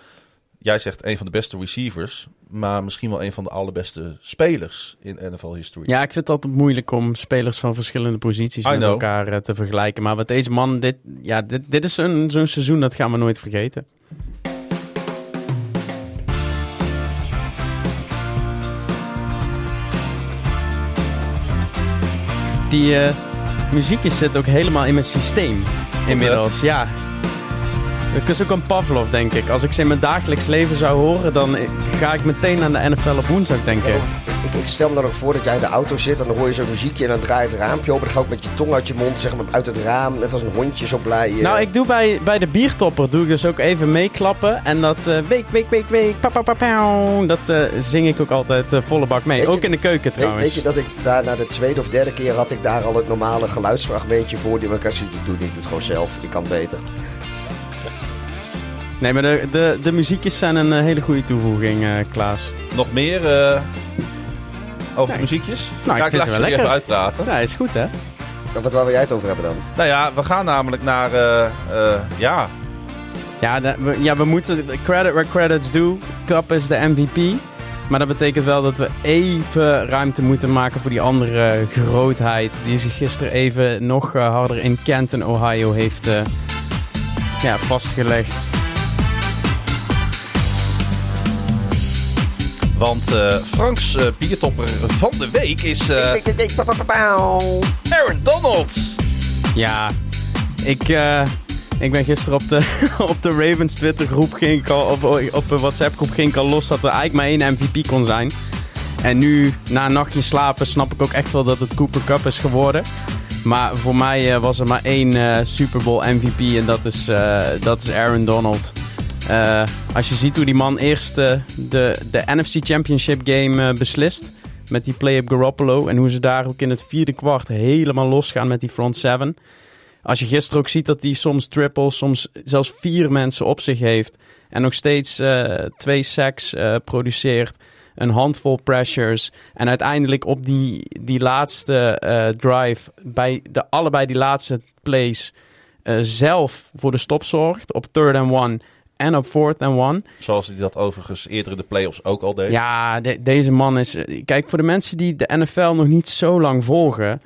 Jij zegt een van de beste receivers, maar misschien wel een van de allerbeste spelers in NFL history. ja, ik vind het altijd moeilijk om spelers van verschillende posities I met know. elkaar te vergelijken. Maar wat deze man, dit, ja, dit, dit is een- zo'n seizoen dat gaan we nooit vergeten. Die eh, muziekjes zit ook helemaal in mijn systeem. Inmiddels, ja. Het is ook een Pavlov, denk ik. Als ik ze in mijn dagelijks leven zou horen, dan eh, ga ik meteen aan de NFL op woensdag denken. Ik, ik stel me dan ook voor dat jij in de auto zit en dan hoor je zo'n muziekje en dan draait het raampje open. Dan ga je ook met je tong uit je mond, zeg maar, uit het raam. Net als een hondje zo blij. eh. Nou, ik doe bij, bij de biertopper doe ik dus ook even meeklappen. En dat eh, week, week, week, week, pa, pa, pa, pauw, dat eh, zing ik ook altijd eh, volle bak mee. Weet je- ook in de keuken Weet, trouwens. weet je dat ik daar na de tweede of derde keer had ik daar al het normale geluidsfragmentje voor. Die elkaar zoiets doe niet, ik doe het gewoon zelf. Ik kan beter. Nee, maar de, de, de muziekjes zijn een hele goede toevoeging, eh, Klaas. Nog meer eh, over Nee. muziekjes? Nou, ik vind laat ze wel lekker. even uitpraten. Ja, is goed hè? Wat waar wil jij het over hebben dan? Nou ja, we gaan namelijk naar... eh, eh, ja, Ja, de- we, ja, we moeten credit where credit's due. Cup is de MVP. Maar dat betekent wel dat we even ruimte moeten maken voor die andere grootheid. Die zich gisteren even nog eh, harder in Canton, Ohio heeft eh, ja, vastgelegd. Want eh, Franks eh, biertopper van de week is eh, Aaron Donald. Ja, ik, eh, ik ben gisteren op de, op de Ravens Twitter groep ging ik al, of op een WhatsApp groep ging ik al los dat er eigenlijk maar één MVP kon zijn. En nu, na een nachtje slapen, snap ik ook echt wel dat het Cooper Cup is geworden. Maar voor mij eh, was er maar één eh, Super Bowl MVP en dat is, eh, dat is Aaron Donald. Eh, als je ziet hoe die man eerst eh, de, de NFC Championship game eh, beslist met die play-up Garoppolo en hoe ze daar ook in het vierde kwart helemaal losgaan met die front seven. Als je gisteren ook ziet dat hij soms triples, soms zelfs vier mensen op zich heeft en nog steeds twee sacks produceert, een handvol pressures en uiteindelijk op die, die laatste drive, bij de, allebei die laatste plays, zelf voor de stop zorgt op third and one en op fourth and one. Zoals hij dat overigens eerder in de playoffs ook al deed. Ja, de- deze man is. eh, Kijk, voor de mensen die de NFL nog niet zo lang volgen.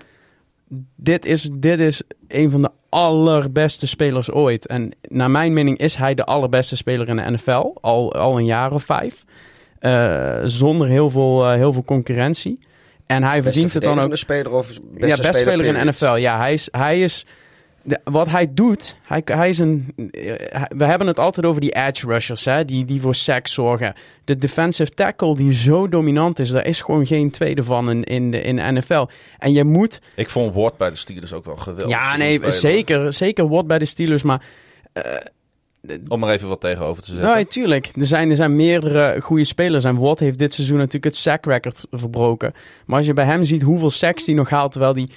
Dit is, dit is een van de allerbeste spelers ooit. En naar mijn mening is hij de allerbeste speler in de NFL. Al, al een jaar of vijf. Eh, zonder heel veel, eh, heel veel concurrentie. En hij Beste verdient het dan ook. speler of beste, ja, speler, in de? NFL. Ja, hij is. Hij is de- wat hij doet, hij, hij is een. eh, hij- We hebben het altijd over die edge rushers, hè, die, die voor sacks zorgen. De defensive tackle die zo dominant is, daar is gewoon geen tweede van in, in, de, in de NFL. En je moet. Ik vond Ward bij de Steelers ook wel geweldig. ja, nee, spelen. zeker. Zeker wat bij de Steelers, maar. Om er even wat tegenover te zetten. Nee, tuurlijk. Er zijn, er zijn meerdere goede spelers. En Watt heeft dit seizoen natuurlijk het sack record verbroken. Maar als je bij hem ziet hoeveel sacks hij nog haalt, terwijl die...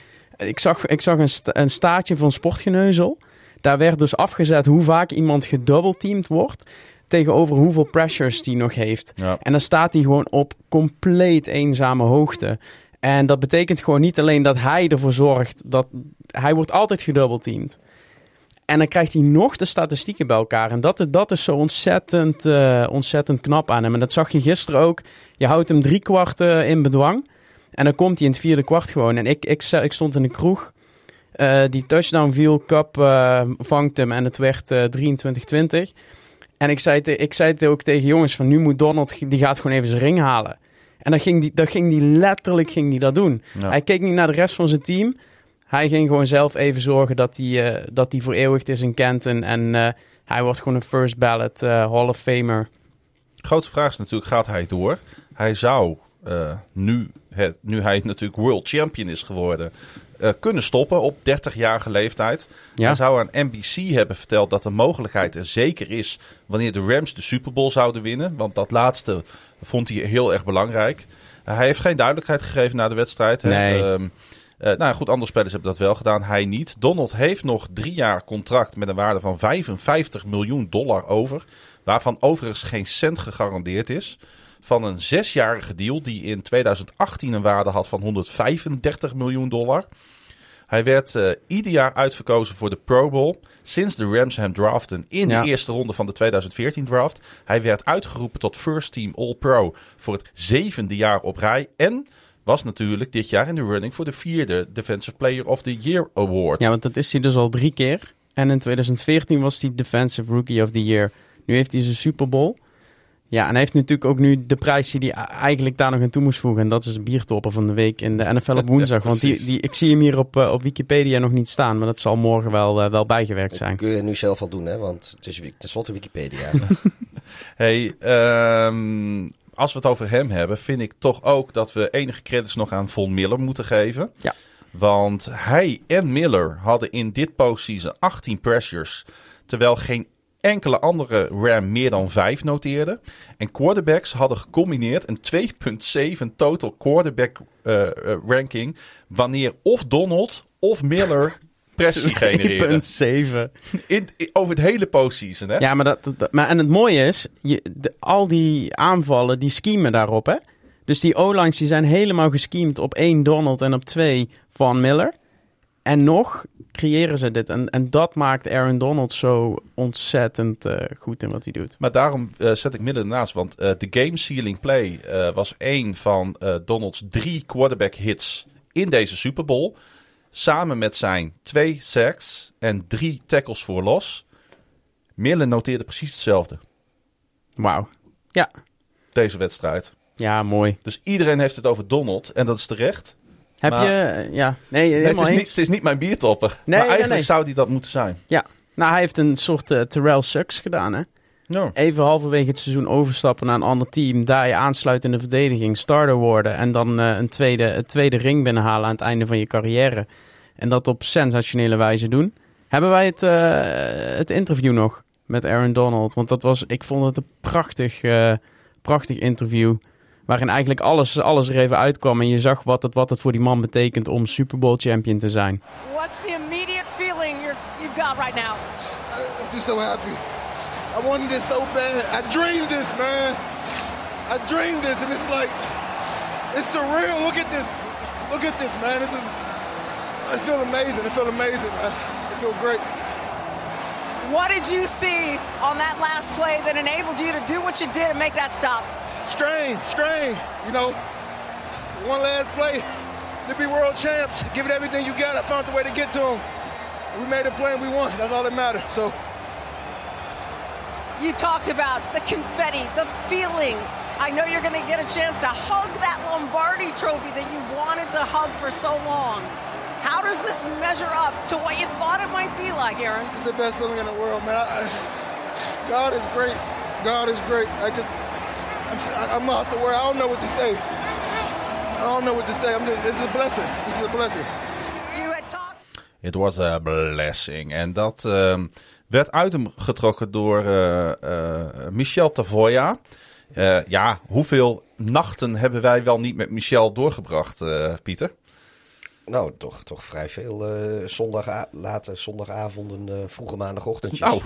Ik zag, ik zag een, sta- een staartje van Sportgeneuzel. Daar werd dus afgezet hoe vaak iemand gedoubleteamd wordt... tegenover hoeveel pressures die nog heeft. Ja. En dan staat hij gewoon op compleet eenzame hoogte. En dat betekent gewoon niet alleen dat hij ervoor zorgt dat... Hij wordt altijd gedoubleteamd. En dan krijgt hij nog de statistieken bij elkaar. En dat is, dat is zo ontzettend, eh, ontzettend knap aan hem. En dat zag je gisteren ook. Je houdt hem drie kwart eh, in bedwang. En dan komt hij in het vierde kwart gewoon. En ik, ik, ik stond in de kroeg. Eh, die touchdown viel, Cup eh, vangt hem en het werd eh 23-20. En ik zei, te, ik zei het ook tegen jongens van nu moet Donald, die gaat gewoon even zijn ring halen. En dan ging die, dan ging die letterlijk ging die dat doen. Ja. Hij keek niet naar de rest van zijn team. Hij ging gewoon zelf even zorgen dat hij, eh, dat hij voor eeuwig is in Kenton. En eh, hij wordt gewoon een first ballot eh, Hall of Famer. Grote vraag is natuurlijk, gaat hij door? Hij zou, eh, nu, het, nu hij natuurlijk world champion is geworden, eh, kunnen stoppen op 30-jarige leeftijd. Ja. Hij zou aan NBC hebben verteld dat de mogelijkheid er zeker is wanneer de Rams de Super Bowl zouden winnen. Want dat laatste vond hij heel erg belangrijk. hij heeft geen duidelijkheid gegeven na de wedstrijd. hè. Nee. Ehm, eh, nou ja, goed, andere spelers hebben dat wel gedaan. Hij niet. Donald heeft nog drie jaar contract met een waarde van 55 miljoen dollar over. Waarvan overigens geen cent gegarandeerd is. Van een zesjarige deal die in 2018 een waarde had van 135 miljoen dollar. Hij werd eh, ieder jaar uitverkozen voor de Pro Bowl. Sinds de Rams hem draften in Ja. de eerste ronde van de 2014 draft. Hij werd uitgeroepen tot First Team All-Pro voor het zevende jaar op rij. En was natuurlijk dit jaar in de running voor de vierde Defensive Player of the Year Award. Ja, want dat is hij dus al drie keer. En in 2014 was hij Defensive Rookie of the Year. Nu heeft hij zijn Super Bowl. Ja, en hij heeft natuurlijk ook nu de prijs die hij eigenlijk daar nog aan toe moest voegen. En dat is de biertopper van de week in de NFL op woensdag. want die, die, ik zie hem hier op, eh, op Wikipedia nog niet staan. Maar dat zal morgen wel, eh, wel bijgewerkt zijn. Dat kun je nu zelf al doen, hè? Want het is tenslotte Wikipedia. Hey, ehm, als we het over hem hebben, vind ik toch ook dat we enige credits nog aan Von Miller moeten geven. Ja. Want hij en Miller hadden in dit postseason 18 pressures, terwijl geen enkele andere Ram meer dan 5 noteerde. En quarterbacks hadden gecombineerd een 2.7 total quarterback eh, ranking, wanneer of Donald of Miller pressie genereren. 1,7. In, in- over het hele postseason, hè? Ja, maar, dat, dat- maar en het mooie is, je, de- al die aanvallen, die schemen daarop, hè. Dus die O-lines die zijn helemaal gescheemd op één Donald en op twee Van Miller. En nog creëren ze dit. En, en dat maakt Aaron Donald zo ontzettend eh, goed in wat hij doet. Maar daarom eh, zet ik midden ernaast. Want eh, de game sealing play was een van Donald's drie quarterback hits in deze Super Bowl. Samen met zijn twee sacks en drie tackles voor los. Miller noteerde precies hetzelfde Wauw. Ja. deze wedstrijd. Ja, mooi. Dus iedereen heeft het over Donald en dat is terecht. Heb Maar- je... eh, Ja, nee, Nee, het, is niet, het is niet mijn biertopper. Nee, maar eigenlijk nee. zou die dat moeten zijn. Ja. Nou, hij heeft een soort eh, Terrell Sucks gedaan, hè. Ja. Even halverwege het seizoen overstappen naar een ander team. Daar je aansluit in de verdediging, starter worden. En dan eh, een, tweede, een tweede ring binnenhalen aan het einde van je carrière. En dat op sensationele wijze doen. Hebben wij het, het interview nog met Aaron Donald? Want dat was, ik vond het een prachtig, prachtig interview. Waarin eigenlijk alles, alles er even uitkwam. En je zag wat het, wat het voor die man betekent om Super Bowl champion te zijn. What's the immediate feeling you're, you've got right now? I- I'm just so happy. I wanted this so bad. I dreamed this, man. I dreamed this, and it's like, it's surreal. Look at this. Look at this, man. This is, I feel amazing. I feel amazing, man. I feel great. What did you see on that last play that enabled you to do what you did and make that stop? Strain, strain. You know, one last play to be world champs. Give it everything you got. I found the way to get to them. We made a play and we won. That's all that matters. So You talked about the confetti, the feeling. I know you're going to get a chance to hug that Lombardi trophy that you've wanted to hug for so long. How does this measure up to what you thought it might be like, Aaron? it's the best feeling in the world, man. I, I, God is great. God is great. I just, I'm, I'm lost for words. I don't know what to say. I don't know what to say. I'm just, this is a blessing. This is a blessing. You had talked. It was a blessing. En dat ehm, werd uit hem getrokken door eh, eh, Michel Tavoya. Eh, ja, hoeveel nachten hebben wij wel niet met Michel doorgebracht, eh, Pieter? Nou, toch, toch vrij veel eh zondag late zondagavonden, eh, vroege maandagochtendjes. Nou,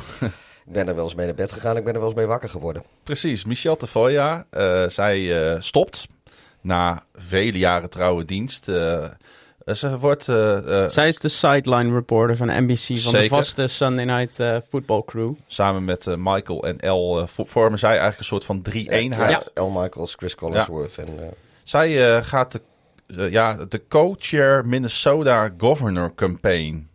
Ik ben er wel eens mee naar bed gegaan, ik ben er wel eens mee wakker geworden. precies. Michel Tavoya, eh, zij eh, stopt na vele jaren trouwe dienst. Eh, ze wordt... Zij is de sideline reporter van NBC van de vaste Sunday Night eh, Football Crew. samen met Michael en El vo- vormen zij eigenlijk een soort van drie-eenheid. Ja, L. Michaels, Chris Collinsworth en... eh, Zij eh, gaat de, ja, de co-chair Minnesota Governor Campaign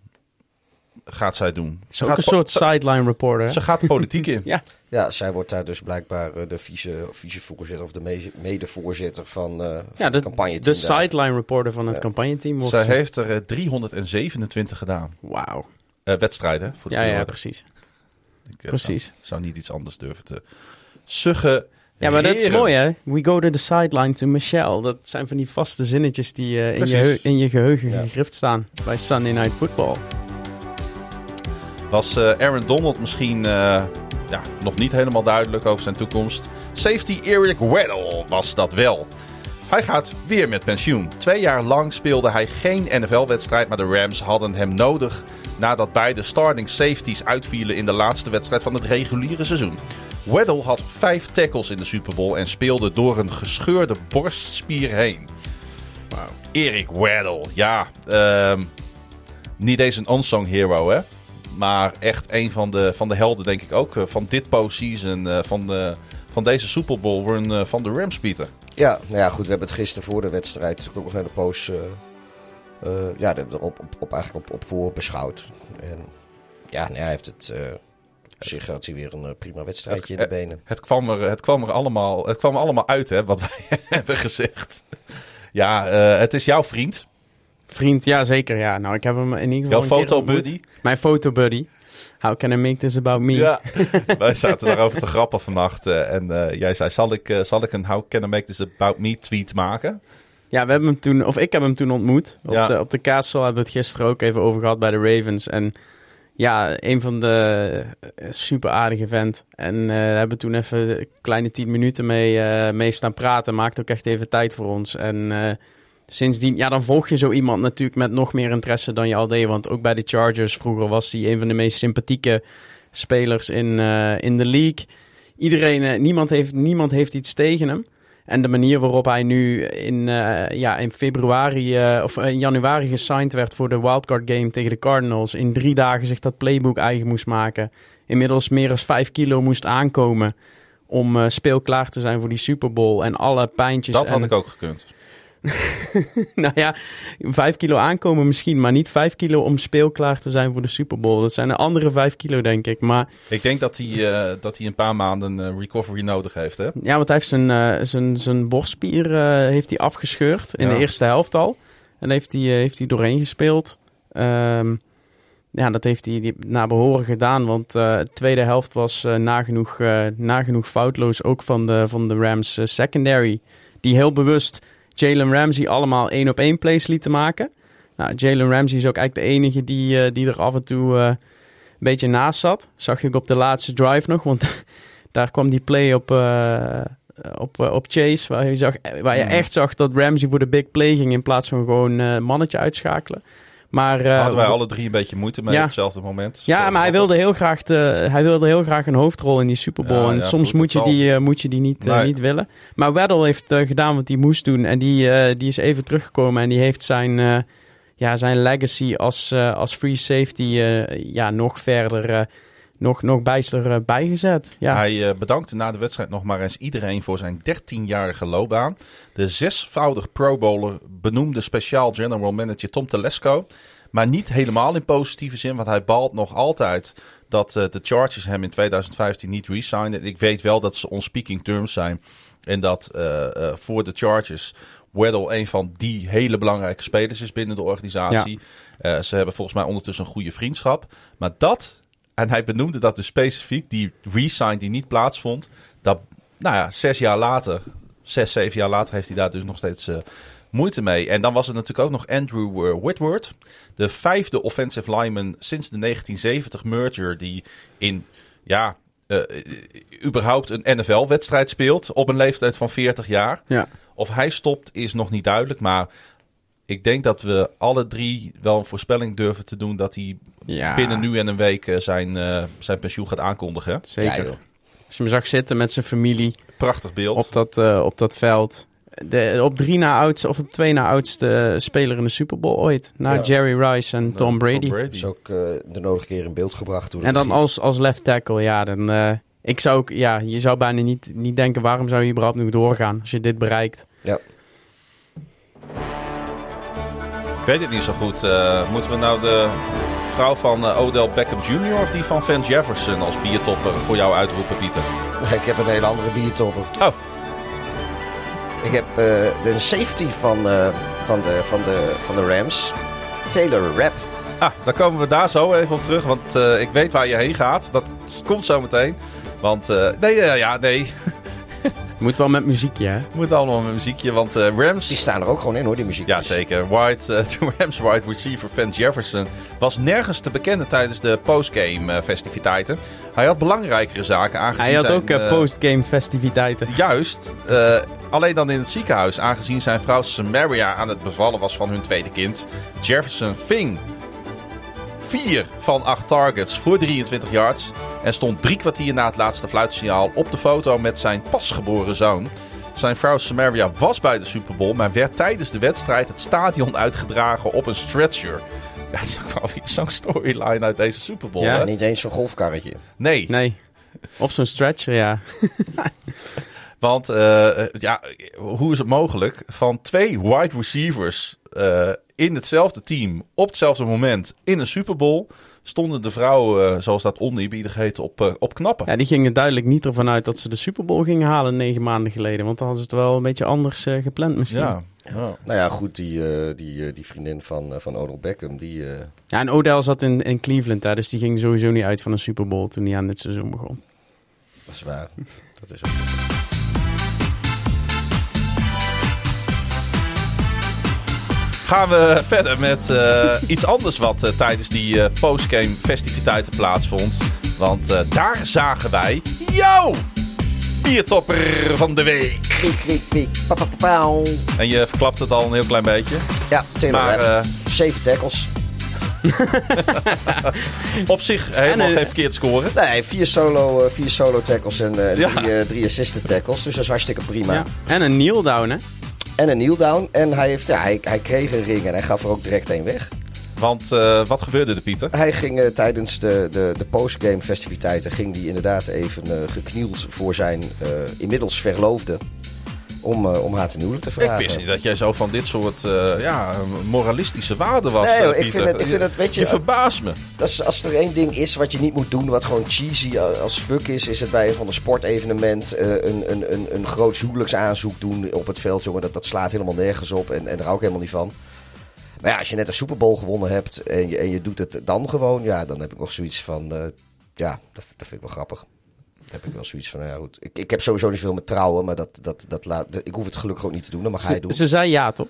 gaat zij doen. Ze Ook een soort sideline reporter. hè? ze gaat de politiek in. Ja, ja, zij wordt daar dus blijkbaar eh, de vice, vicevoorzitter of de me- medevoorzitter van, eh van ja het de, campagne de sideline reporter van het Ja. campagneteam. Zij ze. heeft er eh, 327 gedaan. Wauw. Eh, wedstrijden. Voor de Ja, ja, precies. Ik eh, precies. Zou, zou niet iets anders durven te suggen. Ja, maar dat is mooi hè. We go to the sideline to Michelle. Dat zijn van die vaste zinnetjes die eh, in, je in je geheugen Ja. gegrift staan bij Sunday Night Football. Was eh, Aaron Donald misschien eh, ja, nog niet helemaal duidelijk over zijn toekomst? Safety Eric Weddle was dat wel. Hij gaat weer met pensioen. Twee jaar lang speelde hij geen NFL-wedstrijd, maar de Rams hadden hem nodig nadat beide starting safeties uitvielen in de laatste wedstrijd van het reguliere seizoen. Weddle had vijf tackles in de Super Bowl en speelde door een gescheurde borstspier heen. Eric Weddle, ja, ehm, niet eens een unsung hero, hè? Maar echt een van de, van de helden, denk ik ook, eh, van dit postseason, eh van, de, van deze Super Bowl run eh, van de Rams, Pieter. Ja, nou ja, goed, we hebben het gisteren voor de wedstrijd ook nog naar de post... ja, op, op, op, eigenlijk op, op voor beschouwd. En ja, nou ja, hij heeft het... op zich had hij weer een prima wedstrijdje in de benen. Het kwam er, het kwam er allemaal, het kwam er allemaal uit, hè, wat wij hebben gezegd. Ja, het is jouw vriend, Vriend, ja zeker. Ja. Nou, ik heb hem in ieder jouw geval keer fotobuddy. Mijn fotobuddy. How can I make this about me? Ja, wij zaten daarover te grappen vannacht. eh, en eh, jij zei, zal ik, eh, zal ik een How Can I Make This About Me tweet maken? Ja, we hebben hem toen, of ik heb hem toen ontmoet. Op, Ja. de, op de Castle hebben we het gisteren ook even over gehad bij de Ravens. En ja, een van de super aardige vent. En hebben toen even een kleine tien minuten mee, mee staan praten. Maakt ook echt even tijd voor ons. En sindsdien, ja, dan volg je zo iemand natuurlijk met nog meer interesse dan je al deed. Want ook bij de Chargers vroeger was hij een van de meest sympathieke spelers in, eh, in de league. Iedereen, eh, niemand, heeft, niemand heeft iets tegen hem. En de manier waarop hij nu in, eh, ja, in februari of in januari gesigned werd voor de wildcard game tegen de Cardinals. In drie dagen zich dat playbook eigen moest maken. Inmiddels meer dan vijf kilo moest aankomen om speelklaar te zijn voor die Super Bowl. En alle pijntjes. Dat had ik ook gekund. nou ja, vijf kilo aankomen misschien, maar niet vijf kilo om speelklaar te zijn voor de Super Bowl. Dat zijn een andere vijf kilo, denk ik. Maar Ik denk dat hij, eh, dat hij een paar maanden eh, recovery nodig heeft, hè? Ja, want hij heeft zijn, eh, zijn, zijn borstspier heeft hij afgescheurd in Ja. de eerste helft al. En heeft hij, heeft hij doorheen gespeeld. Ehm, ja, dat heeft hij naar behoren gedaan. Want de tweede helft was nagenoeg, nagenoeg foutloos. Ook van de, van de Rams secondary. Die heel bewust Jalen Ramsey allemaal één op één plays lieten maken. Nou, Jalen Ramsey is ook eigenlijk de enige die, eh, die er af en toe eh, een beetje naast zat. Zag ik op de laatste drive nog, want daar kwam die play op, eh, op, op Chase, waar je, zag, waar je Mhm. echt zag dat Ramsey voor de big play ging in plaats van gewoon mannetje uitschakelen. Maar, eh, Hadden wij alle drie een beetje moeite mee Ja. op hetzelfde moment. ja, maar hij wilde, heel graag de, hij wilde heel graag een hoofdrol in die Super Bowl. Ja, en ja, soms goed, moet, je zal. die, eh, moet je die niet, eh, niet willen. Maar Weddle heeft gedaan wat hij moest doen. En die, die is even teruggekomen. En die heeft zijn, ja, zijn legacy als, als free safety ja, nog verder, nog, nog bijster eh, bijgezet. Ja. Hij eh, bedankte na de wedstrijd nog maar eens iedereen voor zijn 13-jarige loopbaan. De zesvoudig Pro Bowler benoemde speciaal general manager Tom Telesco. Maar niet helemaal in positieve zin, want hij balt nog altijd dat eh, de Chargers hem in 2015 niet re-signen. Ik weet wel dat ze on speaking terms zijn. En dat voor de Chargers Weddle een van die hele belangrijke spelers is binnen de organisatie. Ze hebben volgens mij ondertussen een goede vriendschap. Maar dat, en hij benoemde dat dus specifiek, die re-sign die niet plaatsvond. Dat, nou ja, zes jaar later, zes, zeven jaar later heeft hij daar dus nog steeds eh, moeite mee. En dan was het natuurlijk ook nog Andrew eh, Whitworth. De vijfde offensive lineman sinds de 1970 merger die in, ja, eh, überhaupt een NFL-wedstrijd speelt op een leeftijd van 40 jaar. ja. Of hij stopt is nog niet duidelijk, maar ik denk dat we alle drie wel een voorspelling durven te doen dat hij Ja, binnen nu en een week eh, zijn, eh, zijn pensioen gaat aankondigen. Zeker. Ja. Als je hem zag zitten met zijn familie Prachtig beeld. op dat, eh, op dat veld. De, op drie na oudste, of op twee na oudste speler in de Super Bowl ooit. Na Ja. Jerry Rice en Tom Brady. is ook de nodige keer in beeld gebracht. Door de En dan als, als left tackle, ja, dan... eh, ik zou ook, ja, je zou bijna niet, niet denken, waarom zou je überhaupt nog doorgaan als je dit bereikt? Ja. Ik weet het niet zo goed. Eh, moeten we nou de vrouw van eh, Odell Beckham Jr. of die van Van Jefferson als biertopper voor jou uitroepen, Pieter? Ik heb een hele andere biertopper. Oh. Ik heb eh, de safety van, eh, van, de, van, de, van de Rams. Taylor Rapp. Ah, dan komen we daar zo even op terug, want ik weet waar je heen gaat. Dat komt zo meteen. Want, nee, ja, nee. Moet wel met muziekje, hè? Moet allemaal met muziekje, want eh, Rams... Die staan er ook gewoon in hoor, die muziek. Ja, zeker. White, eh, de Rams wide receiver Van Jefferson was nergens te bekennen tijdens de postgame eh, festiviteiten. Hij had belangrijkere zaken aangezien Hij had zijn, ook postgame festiviteiten. Juist. eh, alleen dan in het ziekenhuis, aangezien zijn vrouw Samaria aan het bevallen was van hun tweede kind. Jefferson ving vier van acht targets voor 23 yards. En stond drie kwartier na het laatste fluitsignaal op de foto met zijn pasgeboren zoon. Zijn vrouw Samaria was bij de Super Bowl, maar werd tijdens de wedstrijd het stadion uitgedragen op een stretcher. Ja, dat is ook wel weer zo'n storyline uit deze Super Bowl. Ja, hè? Niet eens zo'n golfkarretje. Nee, Nee, op zo'n stretcher, ja. Want eh, eh, ja, hoe is het mogelijk? Van twee wide receivers eh, in hetzelfde team op hetzelfde moment in een Super Bowl stonden de vrouwen, eh, zoals dat oneerbiedig heet, op, eh, op knappen. Ja, die gingen duidelijk niet ervan uit dat ze de Super Bowl gingen halen negen maanden geleden. Want dan hadden ze het wel een beetje anders eh, gepland misschien. Ja. ja. Nou ja, goed, die, die, die vriendin van, van Odell Beckham, die... Ja, en Odell zat in, in Cleveland, hè, dus die ging sowieso niet uit van een Super Bowl toen hij aan dit seizoen begon. dat is waar. Dat is ook... Gaan we verder met eh, iets anders wat eh, tijdens die eh, postgame festiviteiten plaatsvond. Want eh, daar zagen wij jou, biertopper van de week. Piek, piek, piek. Pa, pa, pa. En je verklapt het al een heel klein beetje. Ja, Maar Zeven tackles. op zich helemaal En, geen verkeerd scoren. Nee, vier solo, vier solo tackles en eh, Ja. drie, drie assisted tackles. Dus dat is hartstikke prima. Ja. En een kneel down, hè? En een kneel down. En hij, heeft, ja, hij, hij kreeg een ring en hij gaf er ook direct een weg. Want eh, wat gebeurde er, Pieter? Hij ging eh, tijdens de, de, de postgame festiviteiten ging die inderdaad even eh, geknield voor zijn inmiddels verloofde. Om, eh, om haar ten huwelijk te Ik vragen. wist niet dat jij zo van dit soort eh, ja, moralistische waarden was. Nee, eh, joh, ik vind het- ik vind het, weet je, je verbaast me. Dat is, als er één ding is wat je niet moet doen, wat gewoon cheesy als fuck is, is het bij een van de sportevenement een, een, een, een groot huwelijksaanzoek doen op het veld, jongen. Dat, dat slaat helemaal nergens op en, en daar hou ik helemaal niet van. Maar ja, als je net een Super Bowl gewonnen hebt en je, en je doet het dan gewoon, ja, dan heb ik nog zoiets van, ja, dat, dat vind ik wel grappig. Dan heb ik wel zoiets van, nou ja goed. Ik, ik heb sowieso niet veel met trouwen, maar dat, dat, dat laat, ik hoef het gelukkig ook niet te doen, dat mag hij Ze, doen. ze zei ja, toch?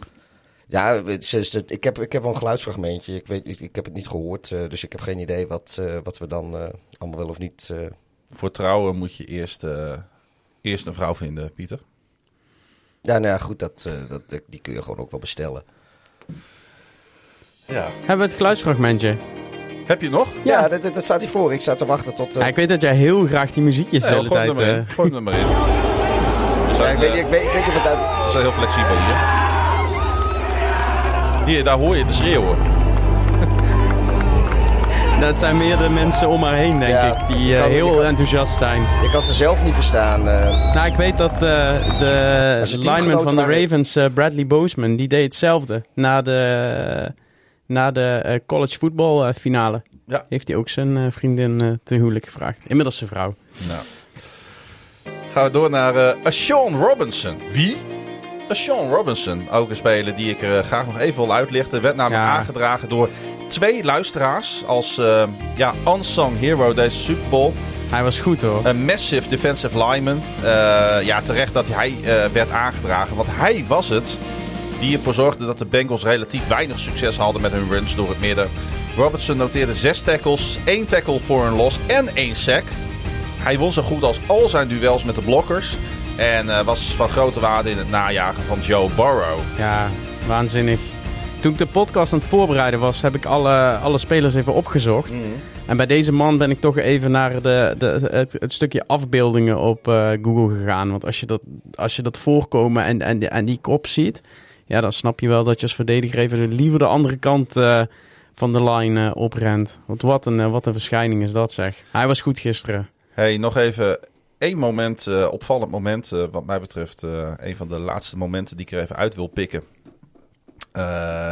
Ja, het- ik, heb, ik heb wel een geluidsfragmentje. Ik, weet, ik, ik heb het niet gehoord, eh, dus ik heb geen idee wat, eh, wat we dan eh, allemaal wel of niet... eh, Voor trouwen moet je eerst, eh, eerst een vrouw vinden, Pieter. Ja, nou ja, goed, dat, dat, die kun je gewoon ook wel bestellen. Ja. Hebben we het geluidsfragmentje? Heb je nog? Ja, dat, dat, dat staat hier voor. Ik sta te wachten tot... eh, Ja, ik weet dat jij heel graag die muziekjes de Nee, hele tijd... er maar in. eh, Gooi hem er maar in. Ja, zijn, ik, weet, eh, niet- ik, weet, ik weet niet of het uit... we zijn heel flexibel hier. Hier, daar hoor je de schreeuwen. dat zijn meer de mensen om haar heen, denk Ja, ik, die ik eh, kan- ik heel kan- enthousiast zijn. Je kan ze zelf niet verstaan. eh. Nou, ik weet dat eh, de lineman van de Ravens, eh, Bradley Bozeman, die deed hetzelfde. Na de, na de eh, college voetbal eh, finale Ja. heeft hij ook zijn eh, vriendin ten huwelijk gevraagd. Inmiddels zijn vrouw. Nou. Gaan we door naar eh Sean Robinson. Wie? Sean Robinson, ook een speler die ik er graag nog even wil uitlichten. Werd namelijk Ja. aangedragen door twee luisteraars als eh, ja, unsung hero deze Super Bowl. Hij was goed hoor. Een massive defensive lineman. Ja, terecht dat hij werd aangedragen. Want hij was het die ervoor zorgde dat de Bengals relatief weinig succes hadden met hun runs door het midden. Robertson noteerde zes tackles, één tackle voor een loss en één sack. Hij won zo goed als al zijn duels met de blokkers. En eh, was van grote waarde in het najagen van Joe Burrow. Ja, waanzinnig. Toen ik de podcast aan het voorbereiden was, heb ik alle, alle spelers even opgezocht. En bij deze man ben ik toch even naar de, de, het, het stukje afbeeldingen op eh, Google gegaan. Want als je dat, als je dat voorkomen en, en, en die kop ziet, ja, dan snap je wel dat je als verdediger even liever de andere kant eh, van de line eh, oprent. Want wat een, eh, wat een verschijning is dat zeg. Hij was goed gisteren. Hey, nog even één moment, opvallend moment, wat mij betreft. een van de laatste momenten die ik er even uit wil pikken.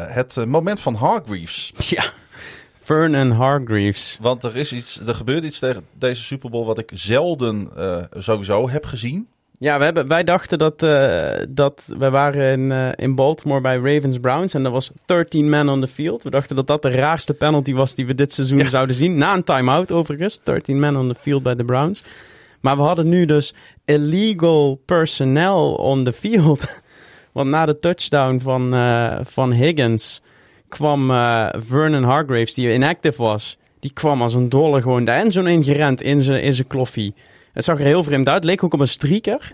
Het moment van Hargreaves. Ja. Vernon Hargreaves. Want er, is iets, er gebeurt iets tegen deze Super Bowl wat ik zelden sowieso heb gezien. Ja, we hebben, wij dachten dat, eh, dat we waren in, eh, in Baltimore bij Ravens Browns en er was 13 man on the field. We dachten dat dat de raarste penalty was die we dit seizoen Ja. zouden zien. Na een time-out overigens, 13 man on the field bij de Browns. Maar we hadden nu dus illegal personnel on the field. Want na de touchdown van, eh, van Higgins kwam Vernon Hargraves, die inactive was, die kwam als een dolle gewoon de endzone ingerend in zijn in zijn kloffie. Het zag er heel vreemd uit. Leek ook op een streaker.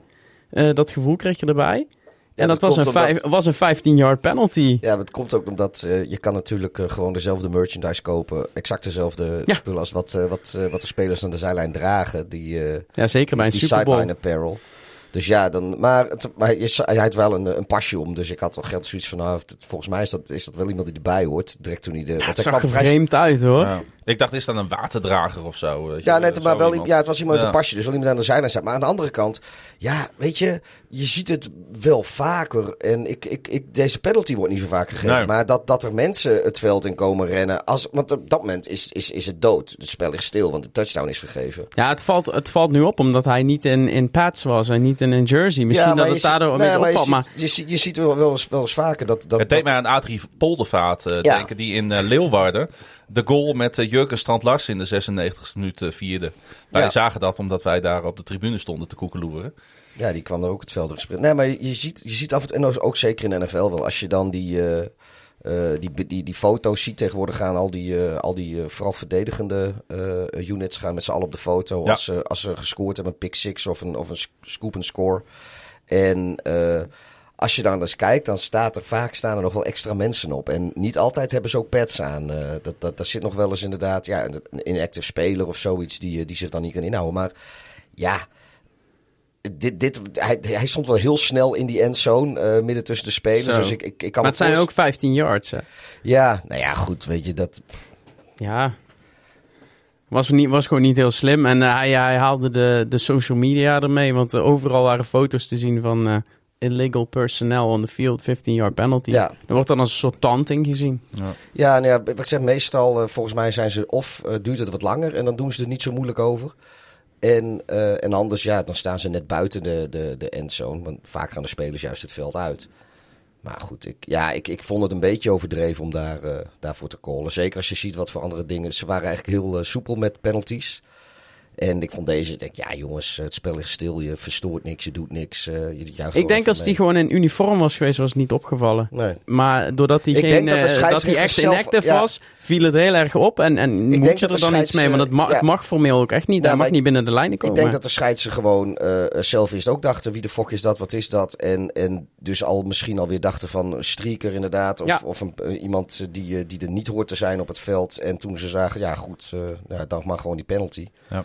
Eh, dat gevoel kreeg je erbij. en dat, dat was, een was een 15-yard penalty. Ja, het komt ook omdat eh, je kan natuurlijk eh, gewoon dezelfde merchandise kopen. Exact dezelfde Ja. spullen als wat, eh, wat, eh, wat de spelers aan de zijlijn dragen. Die, eh, Ja, zeker bij een die Super Bowl. sideline apparel. Dus ja, dan, maar, het, maar je, hij had wel een, een pasje om. Dus ik had toch geld zoiets van, nou, volgens mij is dat, is dat wel iemand die erbij hoort. Direct toen hij de... Ja, het zag er vrij- vreemd uit hoor. Ja. Ik dacht, is dat een waterdrager of zo? weet je, Ja, net, zo maar wel, iemand. ja, het was iemand met een pasje, dus wel iemand aan de zijlijn staat. Maar aan de andere kant, ja, weet je, je ziet het wel vaker. En ik, ik, ik, deze penalty wordt niet zo vaak gegeven. Nee. Maar dat, dat er mensen het veld in komen rennen. Als, want op dat moment is, is, is het dood. Het spel ligt stil, want de touchdown is gegeven. Ja, het valt, het valt nu op omdat hij niet in, in pads was en niet in een jersey. Misschien ja, dat het ziet- daardoor een nee, beetje maar je opvalt. Maar ziet- Je, ziet, je ziet wel, wel, eens, wel eens vaker dat... dat Het deed dat- mij aan Adrie Poldervaart eh, Ja. denken, die in eh, Leeuwarden de goal met uh, Jurgen Strand Lars in de 96e minuut eh, vierde. Wij Ja. zagen dat omdat wij daar op de tribune stonden te koekeloeren. Ja, die kwam er ook het veld gesprint. Nee, maar je ziet, je ziet af en toe, en ook zeker in de NFL wel, als je dan die, eh, die, die, die foto's ziet tegenwoordig gaan, al die, al die vooral verdedigende units gaan met z'n allen op de foto Ja. als, ze, als ze gescoord hebben, een pick six of een, of een sc- scoop and score. En als je dan eens kijkt, dan staat er vaak staan er nog wel extra mensen op. En niet altijd hebben ze ook pads aan. Eh, dat, dat, daar zit nog wel eens inderdaad ja, een inactive speler of zoiets die, eh, die zich dan niet kan inhouden. Maar ja, dit, dit, hij, hij stond wel heel snel in die endzone, eh midden tussen de spelers. Zo. Dus ik, ik, ik kan maar het zijn ook 15 yards. Hè. Ja, nou ja, goed, weet je, dat... Ja. Was, niet, was gewoon niet heel slim. En hij, hij haalde de, de social media ermee. Want overal waren foto's te zien van illegal personnel on the field, 15-yard penalty. Ja. Er wordt dan als een soort taunting gezien. Ja, nou ja, wat ik zeg, meestal, eh, volgens mij zijn ze of eh, duurt het wat langer en dan doen ze er niet zo moeilijk over. En, eh, en anders, ja, dan staan ze net buiten de, de, de endzone. Want vaak gaan de spelers juist het veld uit. Maar goed, ik, ja, ik, ik vond het een beetje overdreven om daar, daarvoor te callen. Zeker als je ziet wat voor andere dingen. Ze waren eigenlijk heel soepel met penalties. En ik vond deze, ik denk, ja jongens, het spel ligt stil, je verstoort niks, je doet niks. eh, je Ik denk als die gewoon in uniform was geweest, was het niet opgevallen. Nee. Maar doordat hij Ik geen, denk dat eh, dat hij echt zelf- inactive ja. was, viel het heel erg op. En, en moet denk je dat er dan iets mee? Want het, mag formeel ook echt niet. Ja, Hij maar mag ik- niet binnen de lijnen komen. Ik denk dat de scheidsen gewoon eh, zelf eerst ook dachten, wie de fok is dat, wat is dat? En, en dus al misschien alweer dachten van een streaker inderdaad. Of, Ja. of een, iemand die, die er niet hoort te zijn op het veld. En toen ze zagen, ja goed, eh ja, dan mag gewoon die penalty. Ja.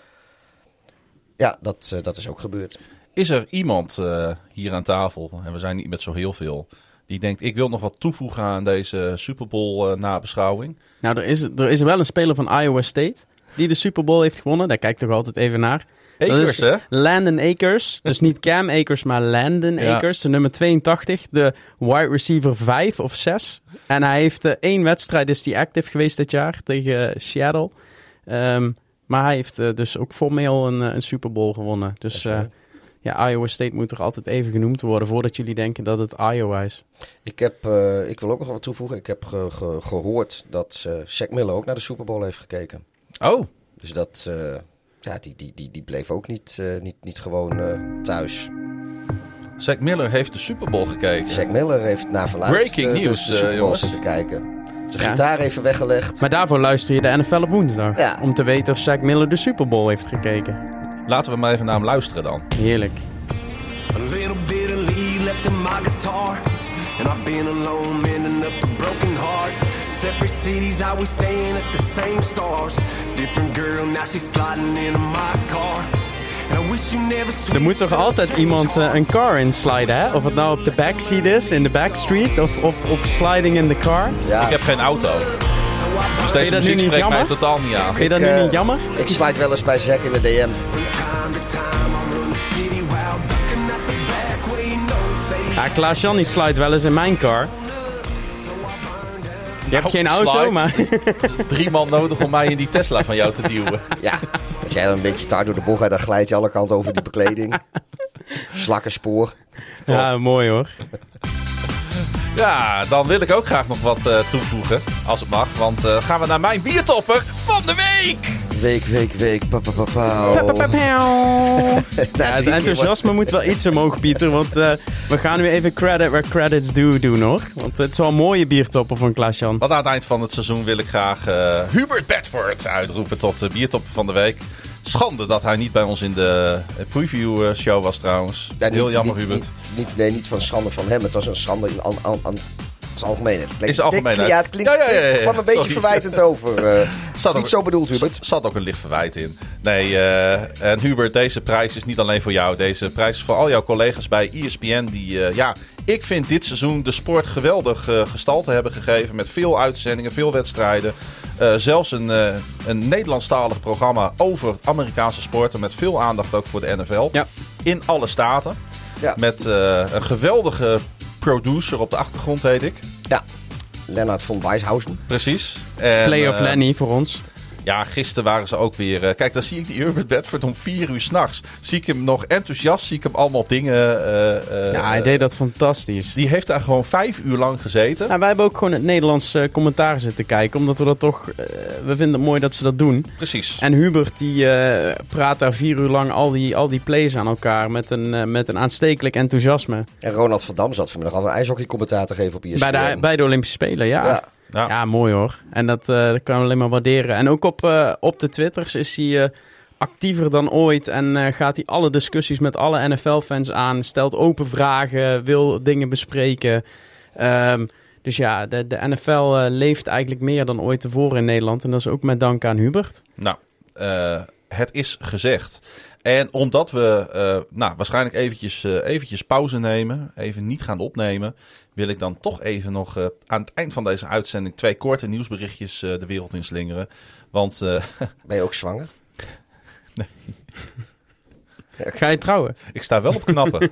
Ja, dat, eh, dat is ook gebeurd. Is er iemand eh, hier aan tafel, en we zijn niet met zo heel veel, die denkt ik wil nog wat toevoegen aan deze Super Bowl eh, nabeschouwing? Nou, er is, er is wel een speler van Iowa State die de Super Bowl heeft gewonnen. Daar kijk ik toch altijd even naar. Dat Akers, is hè? Landon Akers. Dus niet Cam Akers, maar Landon Ja. Akers. De nummer 82. De wide receiver 5 of 6. En hij heeft één wedstrijd is die active geweest dit jaar tegen Seattle. Ehm, maar hij heeft eh, dus ook formeel een, eh, een Super Bowl gewonnen. Dus eh, ja, Iowa State moet er altijd even genoemd worden voordat jullie denken dat het Iowa is. Ik, heb, eh, ik wil ook nog wat toevoegen. Ik heb ge- ge- gehoord dat eh Shaq Miller ook naar de Super Bowl heeft gekeken. Oh, Dus dat, eh, ja, die, die, die, die bleef ook niet, eh, niet, niet gewoon eh, thuis. Zack Miller heeft de Super Bowl gekeken. Shaq Miller heeft naar verluid Breaking de, news, de, eh, Super Bowl zitten kijken. Zijn Ja. gitaar even weggelegd. Maar daarvoor luister je de NFL op woensdag. Ja. Om te weten of Shaq Miller de Super Bowl heeft gekeken. Laten we maar even naar hem luisteren dan. Heerlijk. A little bit of lead left in my guitar. And I've been alone, mending up a broken heart. Separate cities, I was staying at the same stars. Different girl, now she's sliding into my car. Er moet toch altijd iemand eh, een car insliden, hè? Of het nou op de backseat is, in de backstreet, of, of, of sliding in the car. Ja, Ik heb geen auto, dus deze dat muziek spreekt mij jammer? totaal niet aan. Vind je dat nu eh, niet jammer? ik slide wel eens bij Zack in de DM. Ja, Klaas-Jan die slide wel eens in mijn car. Je hebt geen auto, slide. maar... Drie man nodig om mij in die Tesla van jou te duwen. Ja, als jij dan een beetje taart door de bocht gaat, dan glijd je alle kanten over die bekleding. Slakkenspoor. ja, mooi hoor. Ja, dan wil ik ook graag nog wat eh, toevoegen, als het mag. Want eh, gaan we naar mijn biertopper van de week. Week, week, week. Pa, pa, pa, pa. Ja, Na het enthousiasme moet wel iets omhoog, Pieter. Want eh, we gaan nu even credit where credit's due doen, hoor. Want het is wel een mooie biertopper van Klaas-Jan. Want aan het eind van het seizoen wil ik graag eh, Hubert Bedford uitroepen tot de biertopper van de week. Schande dat hij niet bij ons in de preview eh, show was trouwens. Ja, Heel niet, jammer, niet, Hubert. Niet, niet, nee, niet van schande van hem. Het was een schande in, aan, aan, aan het algemeen. Het Is. Ja, het klinkt Ja, ja, ja, ja, ja. kwam een beetje Sorry. verwijtend over. eh is Zat niet ook- zo bedoeld, Hubert. Zat ook een licht verwijt in. Nee, eh, en Hubert, deze prijs is niet alleen voor jou. Deze prijs is voor al jouw collega's bij ESPN. Die, eh, ja, ik vind dit seizoen de sport geweldig eh, gestalte hebben gegeven. Met veel uitzendingen, veel wedstrijden. Eh, zelfs een, eh, een Nederlandstalig programma over Amerikaanse sporten. Met veel aandacht ook voor de NFL. Ja. In alle staten. Ja. Met eh, een geweldige producer op de achtergrond, heet ik. Ja. Lennart von Weishausen. Precies. En, Play of eh, Lenny voor ons. Ja, gisteren waren ze ook weer. eh, kijk, dan zie ik die Herbert Bedford om vier uur s'nachts. Zie ik hem nog enthousiast, zie ik hem allemaal dingen. eh, eh, Ja, hij deed dat fantastisch. Die heeft daar gewoon vijf uur lang gezeten. Nou, wij hebben ook gewoon het Nederlands commentaar zitten kijken. Omdat we dat toch... eh, we vinden het mooi dat ze dat doen. Precies. En Hubert die eh, praat daar vier uur lang al die, al die plays aan elkaar. Met een, met een aanstekelijk enthousiasme. En Ronald van Dam zat vanmiddag al een ijshockeycommentaar te geven op E ESPN. Bij de, bij de Olympische Spelen, ja. Ja. Ja. Ja. mooi hoor. En dat, eh, dat kan we alleen maar waarderen. En ook op, eh, op de Twitters is hij eh, actiever dan ooit. En gaat hij alle discussies met alle NFL-fans aan. Stelt open vragen, wil dingen bespreken. Ehm, dus ja, de, de NFL leeft eigenlijk meer dan ooit tevoren in Nederland. En dat is ook met dank aan Hubert. Nou, het is gezegd. En omdat we nou, waarschijnlijk eventjes, eventjes pauze nemen, even niet gaan opnemen, wil ik dan toch even nog eh, aan het eind van deze uitzending twee korte nieuwsberichtjes eh, de wereld inslingeren. Want eh, Ben je ook zwanger? Ga je trouwen? Ik sta wel op knappen.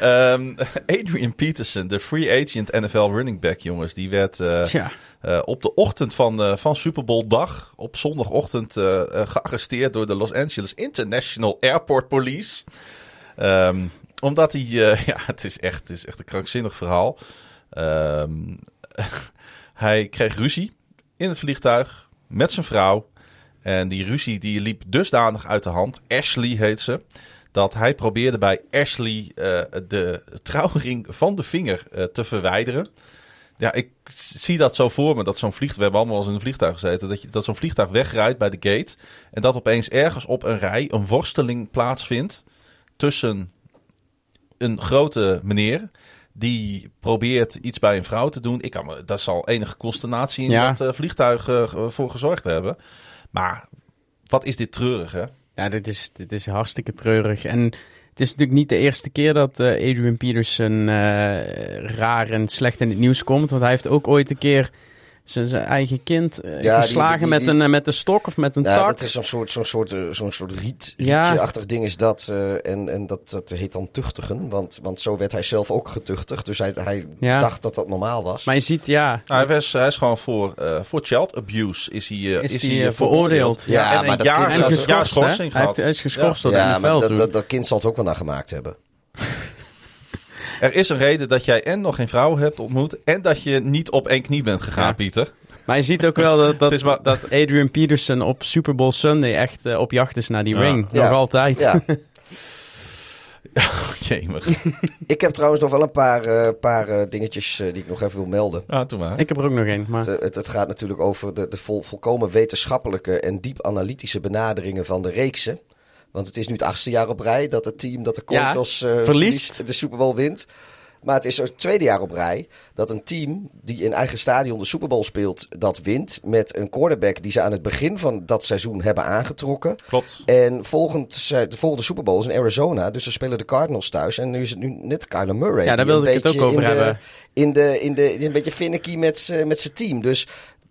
Ehm, Adrian Peterson, de free agent NFL running back, jongens. Die werd eh, Tja. eh, op de ochtend van, eh, van Super Bowl dag, op zondagochtend, gearresteerd door de Los Angeles International Airport Police. Ehm, omdat hij, eh, ja, het is, echt, het is echt een krankzinnig verhaal. Ehm, hij kreeg ruzie in het vliegtuig met zijn vrouw. En die ruzie die liep dusdanig uit de hand. Ashley heet ze. Dat hij probeerde bij Ashley eh, de trouwring van de vinger eh, te verwijderen. Ja, ik zie dat zo voor me. Dat zo'n vliegtuig, we hebben allemaal eens in een vliegtuig gezeten. Dat, je, dat zo'n vliegtuig wegrijdt bij de gate. En dat opeens ergens op een rij een worsteling plaatsvindt. Tussen een grote meneer. Die probeert iets bij een vrouw te doen. Ik kan me, dat zal enige consternatie in Ja. dat eh, vliegtuig eh, voor gezorgd hebben. Maar wat is dit treurig, hè? Ja, dit is, dit is hartstikke treurig. En het is natuurlijk niet de eerste keer dat eh, Adrian Peterson raar en slecht in het nieuws komt. Want hij heeft ook ooit een keer zijn, zijn eigen kind eh, Ja, die- geslagen die- met, een, eh, met een stok of met een Ja, tak. dat is zo'n soort, zo'n soort, eh, zo'n soort riet, Ja. rietje-achtig ding is dat. eh, en en dat, dat heet dan tuchtigen, want, want zo werd hij zelf ook getuchtigd. Dus hij, hij Ja. dacht dat dat normaal was. Maar je ziet, ja, hij, was, hij is gewoon voor, eh, voor child abuse is hij, Is is hij, hij, veroordeeld. Ja, en maar een dat jaar, kind een geschorst, Hij heeft, hij is geschorst door ja, maar dat, dat, dat kind zal het ook wel naar gemaakt hebben. Er is een reden dat jij en nog geen vrouw hebt ontmoet. En dat je niet op één knie bent gegaan, Ja. Pieter. Maar je ziet ook wel dat, dat, dat Adrian Peterson op Super Bowl Sunday echt eh, op jacht is naar die Ja. ring. Ja. Nog altijd. Ja. Jemig. ik heb trouwens nog wel een paar, eh, paar eh, dingetjes die ik nog even wil melden. Ja, doe maar. Ik heb er ook nog één. Maar... Het, het, het gaat natuurlijk over de, de vol, volkomen wetenschappelijke en diep analytische benaderingen van de reeksen. Want het is nu het achtste jaar op rij dat het team dat de Ja, Cointos eh, verliest. verliest de Super Bowl wint. Maar het is het tweede jaar op rij dat een team die in eigen stadion de Super Bowl speelt, dat wint. Met een quarterback die ze aan het begin van dat seizoen hebben aangetrokken. Klopt. En volgend, de volgende Super Bowl is in Arizona. Dus er spelen de Cardinals thuis. En nu is het nu net Kyler Murray. Ja, daar wilde ik het ook over in de- hebben. In de, in de, die is een beetje finicky met zijn team. Dus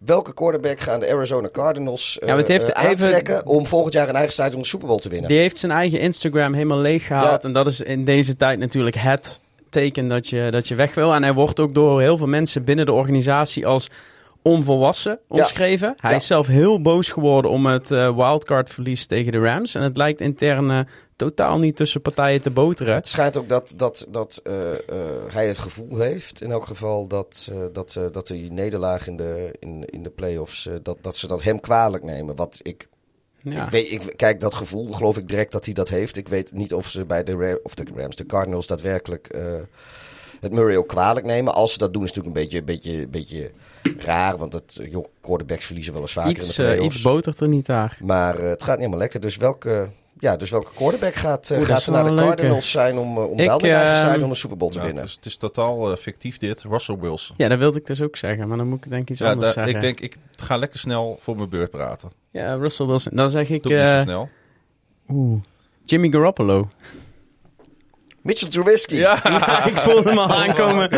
welke quarterback gaan de Arizona Cardinals Ja, maar het heeft even- aantrekken om volgend jaar in eigen stadion de Super Bowl te winnen? Die heeft zijn eigen Instagram helemaal leeggehaald. Ja. En dat is in deze tijd natuurlijk het teken dat je, dat je weg wil. En hij wordt ook door heel veel mensen binnen de organisatie als onvolwassen omschreven. Hij Ja. is zelf heel boos geworden om het eh, wildcard verlies tegen de Rams. En het lijkt intern totaal niet tussen partijen te boteren. Het schijnt ook dat, dat, dat eh, eh, hij het gevoel heeft, in elk geval, dat, eh, dat, dat die nederlaag in de, in, in de playoffs, dat, dat ze dat hem kwalijk nemen. Wat ik Ja. Ik weet, ik, kijk, dat gevoel geloof ik direct dat hij dat heeft. Ik weet niet of ze bij de, of de Rams, de Cardinals, daadwerkelijk het Murray ook kwalijk nemen. Als ze dat doen, is het natuurlijk een beetje, beetje, beetje raar. Want het, eh, joh, quarterbacks verliezen wel eens vaker Iets, in de playoffs. iets botert er niet daar. maar het gaat niet helemaal lekker. Dus welke, ja, dus welke quarterback gaat, eh, Oeh, gaat er naar de leuke. Cardinals zijn om, eh, om Ik, wel in eigen ehm, stadion een Super Bowl te Ja, winnen? het, is, het is totaal eh, fictief dit. Russell Wilson. Ja, dat wilde ik dus ook zeggen. Maar dan moet ik denk ik iets Ja, anders zeggen. ik denk, ik ga lekker snel voor mijn beurt praten. Ja, Russell Wilson. Dan zeg ik... Doe snel. oeh, Jimmy Garoppolo. Mitchell Trubisky. Ja, Ja, ik voelde hem al aankomen.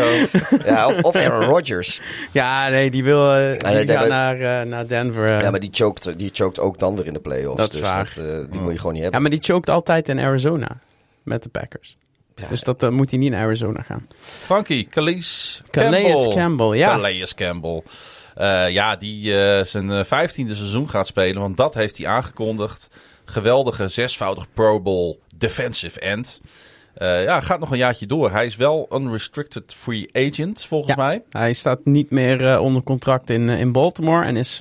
Ja, of, of Aaron Rodgers. Ja, nee, die wil eh, die nee, nee, gaat maar- naar, eh, naar Denver. eh. Ja, maar die choked, die choked ook dan weer in de playoffs. Dat is dus waar. Dat, eh, die moet je gewoon niet hebben. Ja, maar die choked altijd in Arizona met de Packers. Ja, Dus dat moet hij niet naar Arizona gaan. Frankie, Calais Calais Campbell. Campbell, ja. Calais Campbell. Eh, ja, die eh, zijn vijftiende seizoen gaat spelen. Want dat heeft hij aangekondigd. Geweldige zesvoudig Pro Bowl defensive end. Eh, ja, gaat nog een jaartje door. Hij is wel unrestricted free agent, volgens Ja. mij. Hij staat niet meer eh, onder contract in, eh, in Baltimore. En is,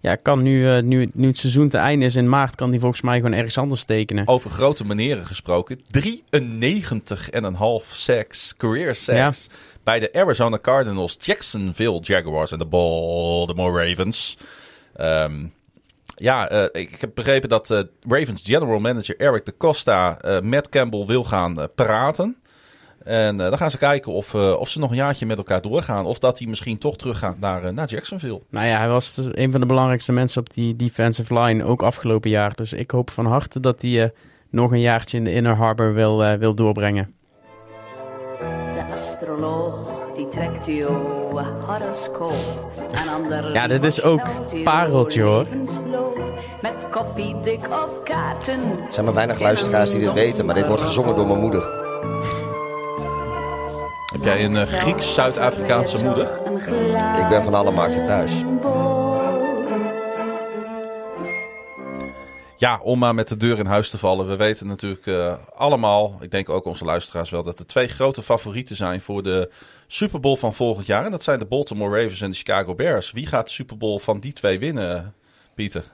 ja, kan nu, nu, nu het seizoen te einde is in maart, kan hij volgens mij gewoon ergens anders tekenen. Over grote meneren gesproken. 93,5 sacks, career sacks. Bij de Arizona Cardinals, Jacksonville Jaguars en de Baltimore Ravens. Ehm, ja, eh, ik heb begrepen dat eh, Ravens general manager Eric de Costa eh, met Campbell wil gaan praten. En eh, dan gaan ze kijken of, eh, of ze nog een jaartje met elkaar doorgaan. Of dat hij misschien toch teruggaat naar, eh, naar Jacksonville. Nou ja, hij was een van de belangrijkste mensen op die defensive line, ook afgelopen jaar. Dus ik hoop van harte dat hij eh, nog een jaartje in de Inner Harbor wil, wil doorbrengen. De astroloog die trekt jouw horoscoop. Een ander Ja, dit is ook pareltje, hoor. Met koffiedik of kaarten. Er zijn maar weinig luisteraars die dit weten, maar dit wordt gezongen door mijn moeder. Heb jij een eh, Grieks-Zuid-Afrikaanse moeder? Ik ben van alle markten thuis. Ja, om maar met de deur in huis te vallen. We weten natuurlijk eh, allemaal, ik denk ook onze luisteraars wel, dat er twee grote favorieten zijn voor de Super Bowl van volgend jaar. En dat zijn de Baltimore Ravens en de Chicago Bears. Wie gaat de Super Bowl van die twee winnen, Pieter?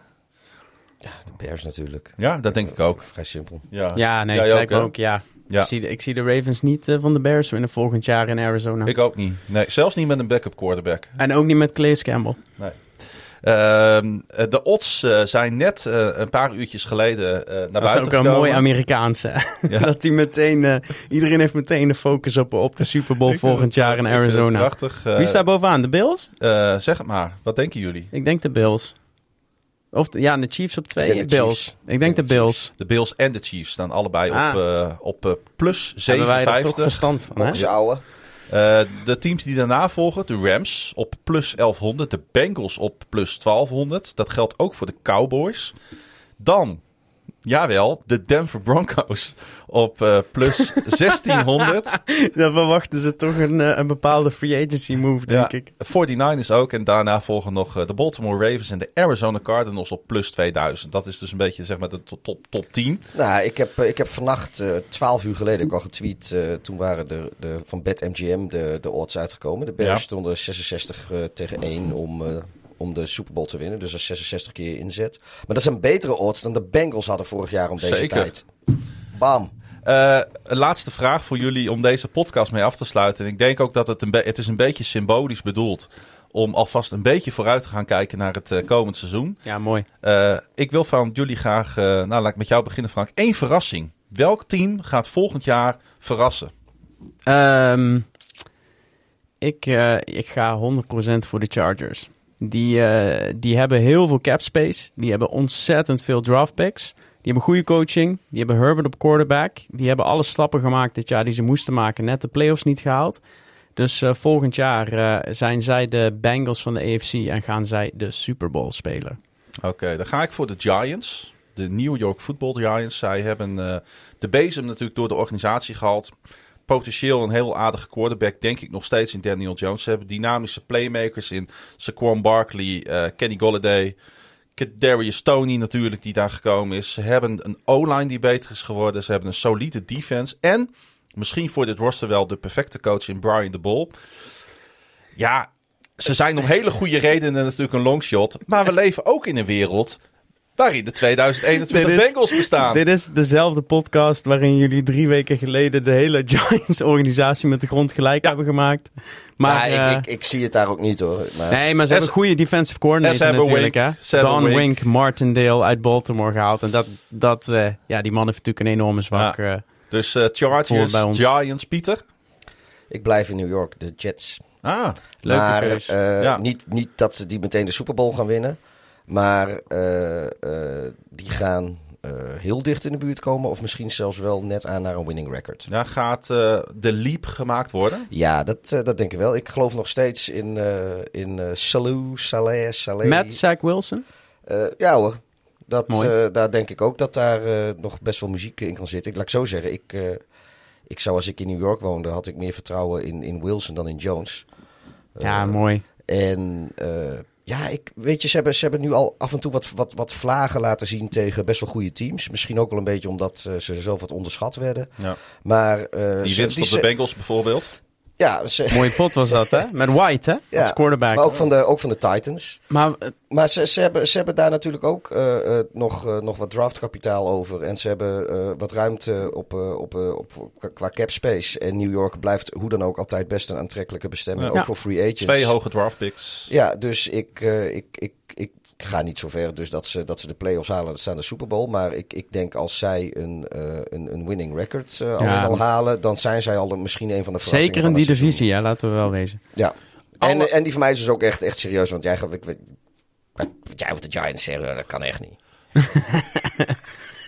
De Bears natuurlijk. Ja, dat denk ik ook. Vrij simpel. Ja, Ja, nee, hè? ook, ja. Ja. Ik, zie de, ik zie de Ravens niet eh, van de Bears winnen volgend jaar in Arizona. Ik ook niet. Nee, zelfs niet met een backup quarterback. En ook niet met Calais Campbell. Nee. Ehm, eh, de odds eh, zijn net eh, een paar uurtjes geleden eh, naar Dat is buiten ook een gekomen. mooi Amerikaanse. Ja. dat die meteen, eh, iedereen heeft meteen de focus op, op de Super Bowl volgend het- jaar in Arizona. Prachtig. Wie staat bovenaan? De Bills? eh, zeg het maar. Wat denken jullie? Ik denk de Bills. Of de- ja, de Chiefs op twee. Ik denk de Bills. Chiefs. Ik denk de Bills. De Bills en de Chiefs staan allebei Ah. op, eh, op eh, plus Hebben wij er toch 57. verstand van, hè? Onze ouwe. Eh, de teams die daarna volgen, de Rams op plus 1100, de Bengals op plus 1200. Dat geldt ook voor de Cowboys. Dan, jawel, de Denver Broncos op eh, plus 1600. Dan verwachten ze toch een, eh, een bepaalde free agency move, denk Ja, ik. 49ers ook. En daarna volgen nog eh, de Baltimore Ravens en de Arizona Cardinals op plus 2000. Dat is dus een beetje zeg maar de top, top, top 10. Nou, ik heb, ik heb vannacht, eh 12 uur geleden, ook al getweet. toen waren de, de, van BetMGM de, de odds uitgekomen. De Bears Ja. stonden 66 eh, tegen 1 om, eh, om de Super Bowl te winnen. Dus is 66 keer inzet. Maar dat zijn betere odds dan de Bengals hadden vorig jaar om deze Zeker. tijd. Bam. Eh, een laatste vraag voor jullie om deze podcast mee af te sluiten. En ik denk ook dat het een, be- het is een beetje symbolisch bedoeld om alvast een beetje vooruit te gaan kijken naar het eh, komend seizoen. Ja, mooi. Eh, ik wil van jullie graag, nou laat ik met jou beginnen Frank, één verrassing. Welk team gaat volgend jaar verrassen? Ehm, ik, eh, ik ga 100% voor de Chargers. Die, eh, die hebben heel veel cap space. Die hebben ontzettend veel draft picks. Die hebben goede coaching. Die hebben Herbert op quarterback. Die hebben alle stappen gemaakt dit jaar die ze moesten maken. Net de playoffs niet gehaald. Dus eh, volgend jaar eh, zijn zij de Bengals van de AFC en gaan zij de Super Bowl spelen. Oké, dan ga ik voor de Giants. De New York Football Giants. Zij hebben de bezem natuurlijk door de organisatie gehaald. Potentieel een heel aardige quarterback, denk ik nog steeds in Daniel Jones. Ze hebben dynamische playmakers in Saquon Barkley, eh, Kenny Golladay, Darius Stoney natuurlijk die daar gekomen is. Ze hebben een O-line die beter is geworden. Ze hebben een solide defense. En misschien voor dit roster wel de perfecte coach in Brian de Bol. Ja, ze zijn om hele goede redenen natuurlijk een longshot. Maar we leven ook in een wereld waarin de 2021 Dit is- Bengals bestaan. Dit is dezelfde podcast waarin jullie drie weken geleden de hele Giants-organisatie met de grond gelijk hebben gemaakt. Maar, Maar eh, ik, ik, ik zie het daar ook niet hoor. Maar, nee, maar ze En hebben goede defensive coordinator en ze hebben natuurlijk. Wink. Hè? Ze hebben Don Wink. Wink. Martindale uit Baltimore gehaald. En dat, dat eh, ja, die man heeft natuurlijk een enorme zwak. Ja. eh, Dus eh, Chargers, Voor bij ons. Giants, Pieter. Ik blijf in New York, de Jets. Ah, leuke maar Ja. niet, niet dat ze die meteen de Super Bowl gaan winnen. Maar eh, eh, die gaan eh, heel dicht in de buurt komen. Of misschien zelfs wel net aan naar een winning record. daar gaat eh, de leap gemaakt worden. Ja, dat, dat denk ik wel. Ik geloof nog steeds in, eh in Salou, Saleh, Saleh. Met Zach Wilson. Eh, ja hoor. Dat, eh, daar denk ik ook dat daar eh, nog best wel muziek in kan zitten. Ik laat ik zo zeggen, ik, eh, ik zou als ik in New York woonde, had ik meer vertrouwen in, in Wilson dan in Jones. Ja, mooi. En eh, ja, ik, weet je, ze hebben, ze hebben nu al af en toe wat, wat, wat vlagen laten zien tegen best wel goede teams. Misschien ook wel een beetje omdat eh, ze zelf wat onderschat werden. Ja. Maar, eh, Die ze- winst op de Bengals bijvoorbeeld. Ja, ze, Mooie pot was dat, hè? Met White, hè? ja, Als quarterback. maar ook van, de, ook van de Titans. Maar eh, Maar ze, ze, hebben, ze hebben daar natuurlijk ook eh, eh, nog, eh, nog wat draftkapitaal over. En ze hebben eh, wat ruimte op, eh, op, eh, op, qua cap space. En New York blijft hoe dan ook altijd best een aantrekkelijke bestemming. Ja. Ook voor free agents. Twee hoge draft picks. Ja, dus ik, eh, ik, ik, ik ga niet zo ver dus dat ze, dat ze de playoffs halen. Dat staan de Super Bowl. Maar ik, ik denk als zij een, eh, een, een winning record Ja. al halen. Dan zijn zij al een- misschien een van de verrassingen zeker in van die seizoen. divisie, ja, laten we wel wezen. Ja. En, Alle- en die van mij is dus ook echt, echt serieus. Want jij gaat... Ik, jij over de Giants zeggen, dat kan echt niet.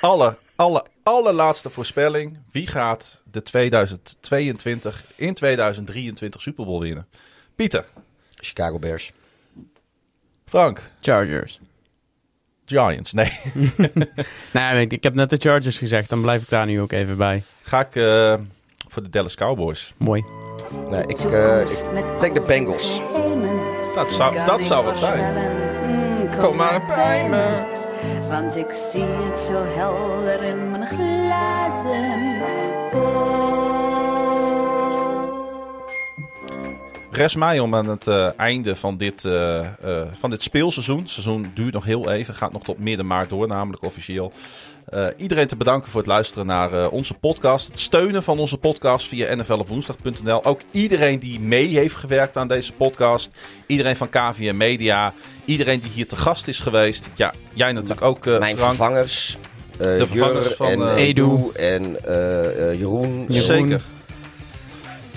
Alle, alle, allerlaatste voorspelling. Wie gaat de 2022 in 2023 Super Bowl winnen? Pieter, Chicago Bears. Frank, Chargers. Giants. Nee, Nou, ik, ik heb net de Chargers gezegd, dan blijf ik daar nu ook even bij. ga ik eh, voor de Dallas Cowboys. Mooi. Nee, ik, eh, ik denk de Bengals. Dat zou, dat zou het zijn. Kom maar bij me. Want ik zie het zo helder in mijn glazen Rest mij om aan het eh, einde van dit, eh, eh, van dit speelseizoen. Het seizoen duurt nog heel even, gaat nog tot midden maart door, namelijk officieel. Eh, iedereen te bedanken voor het luisteren naar eh, onze podcast. Het steunen van onze podcast via nflopwoensdag.nl. Ook iedereen die mee heeft gewerkt aan deze podcast. Iedereen van KVM Media. Iedereen die hier te gast is geweest. Ja, jij natuurlijk ook, eh, Mijn Frank. vervangers. eh, De vervangers Jur van, en Edu en eh, eh, Jeroen. Zeker.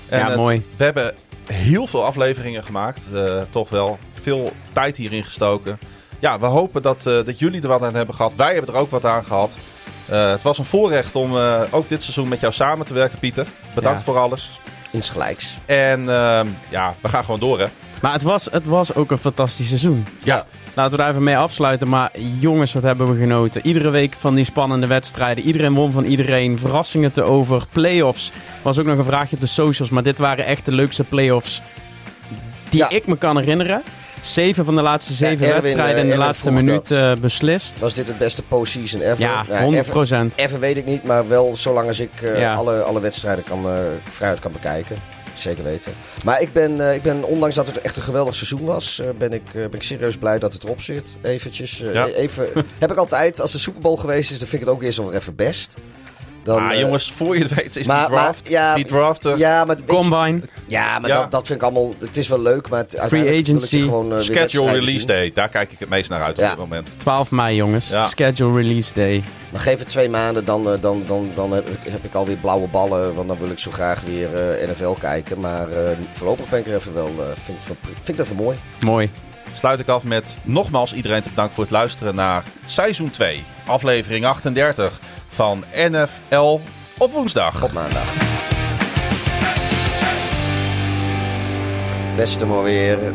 En Ja, het- mooi. We hebben heel veel afleveringen gemaakt. eh, toch wel veel tijd hierin gestoken. Ja, we hopen dat, eh, dat jullie er wat aan hebben gehad. Wij hebben er ook wat aan gehad. Eh, het was een voorrecht om ook dit seizoen met jou samen te werken, Pieter. Bedankt Ja. voor alles. Insgelijks. En ehm, ja, we gaan gewoon door, hè? Maar het was, het was ook een fantastisch seizoen. Ja. Laten we daar even mee afsluiten. Maar jongens, wat hebben we genoten. Iedere week van die spannende wedstrijden. Iedereen won van iedereen. Verrassingen te over. Playoffs. Was ook nog een vraagje op de socials. Maar dit waren echt de leukste playoffs die Ja. ik me kan herinneren. Zeven van de laatste zeven Erwin, wedstrijden eh, in de Erwin laatste minuut eh, beslist. Was dit het beste postseason ever? Ja, Nou, 100 ever, procent. ever weet ik niet, maar wel zolang als ik eh, alle, alle wedstrijden kan, eh vrijheid kan bekijken. Zeker weten. Maar ik ben, eh, ik ben, ondanks dat het echt een geweldig seizoen was, eh, ben, ik, eh, ben ik serieus blij dat het erop zit. Eventjes. Ja. even, heb ik altijd, als de Super Bowl geweest is, dan vind ik het ook eerst wel even best. Dan, ah, jongens, voor je het weet is maar- die draft. maar, ja, die draft. Ja, maar, weet je- Combine. ja, maar Ja. Dat, dat vind ik allemaal... Het is wel leuk, maar het, uiteindelijk wil ik agency. gewoon weer Schedule release zien. day. Daar kijk ik het meest naar uit op Ja. dit moment. 12 mei, jongens. Ja. Schedule release day. Maar geef het twee maanden, dan, eh, dan, dan, dan heb, ik, heb ik alweer blauwe ballen. Want dan wil ik zo graag weer NFL kijken. Maar eh, voorlopig ben ik er even wel... vind, ik, het- vind ik het even mooi. Mooi. Sluit ik af met nogmaals iedereen te bedanken voor het luisteren naar seizoen 2, aflevering 38 van NFL op woensdag. Op maandag. Beste maar.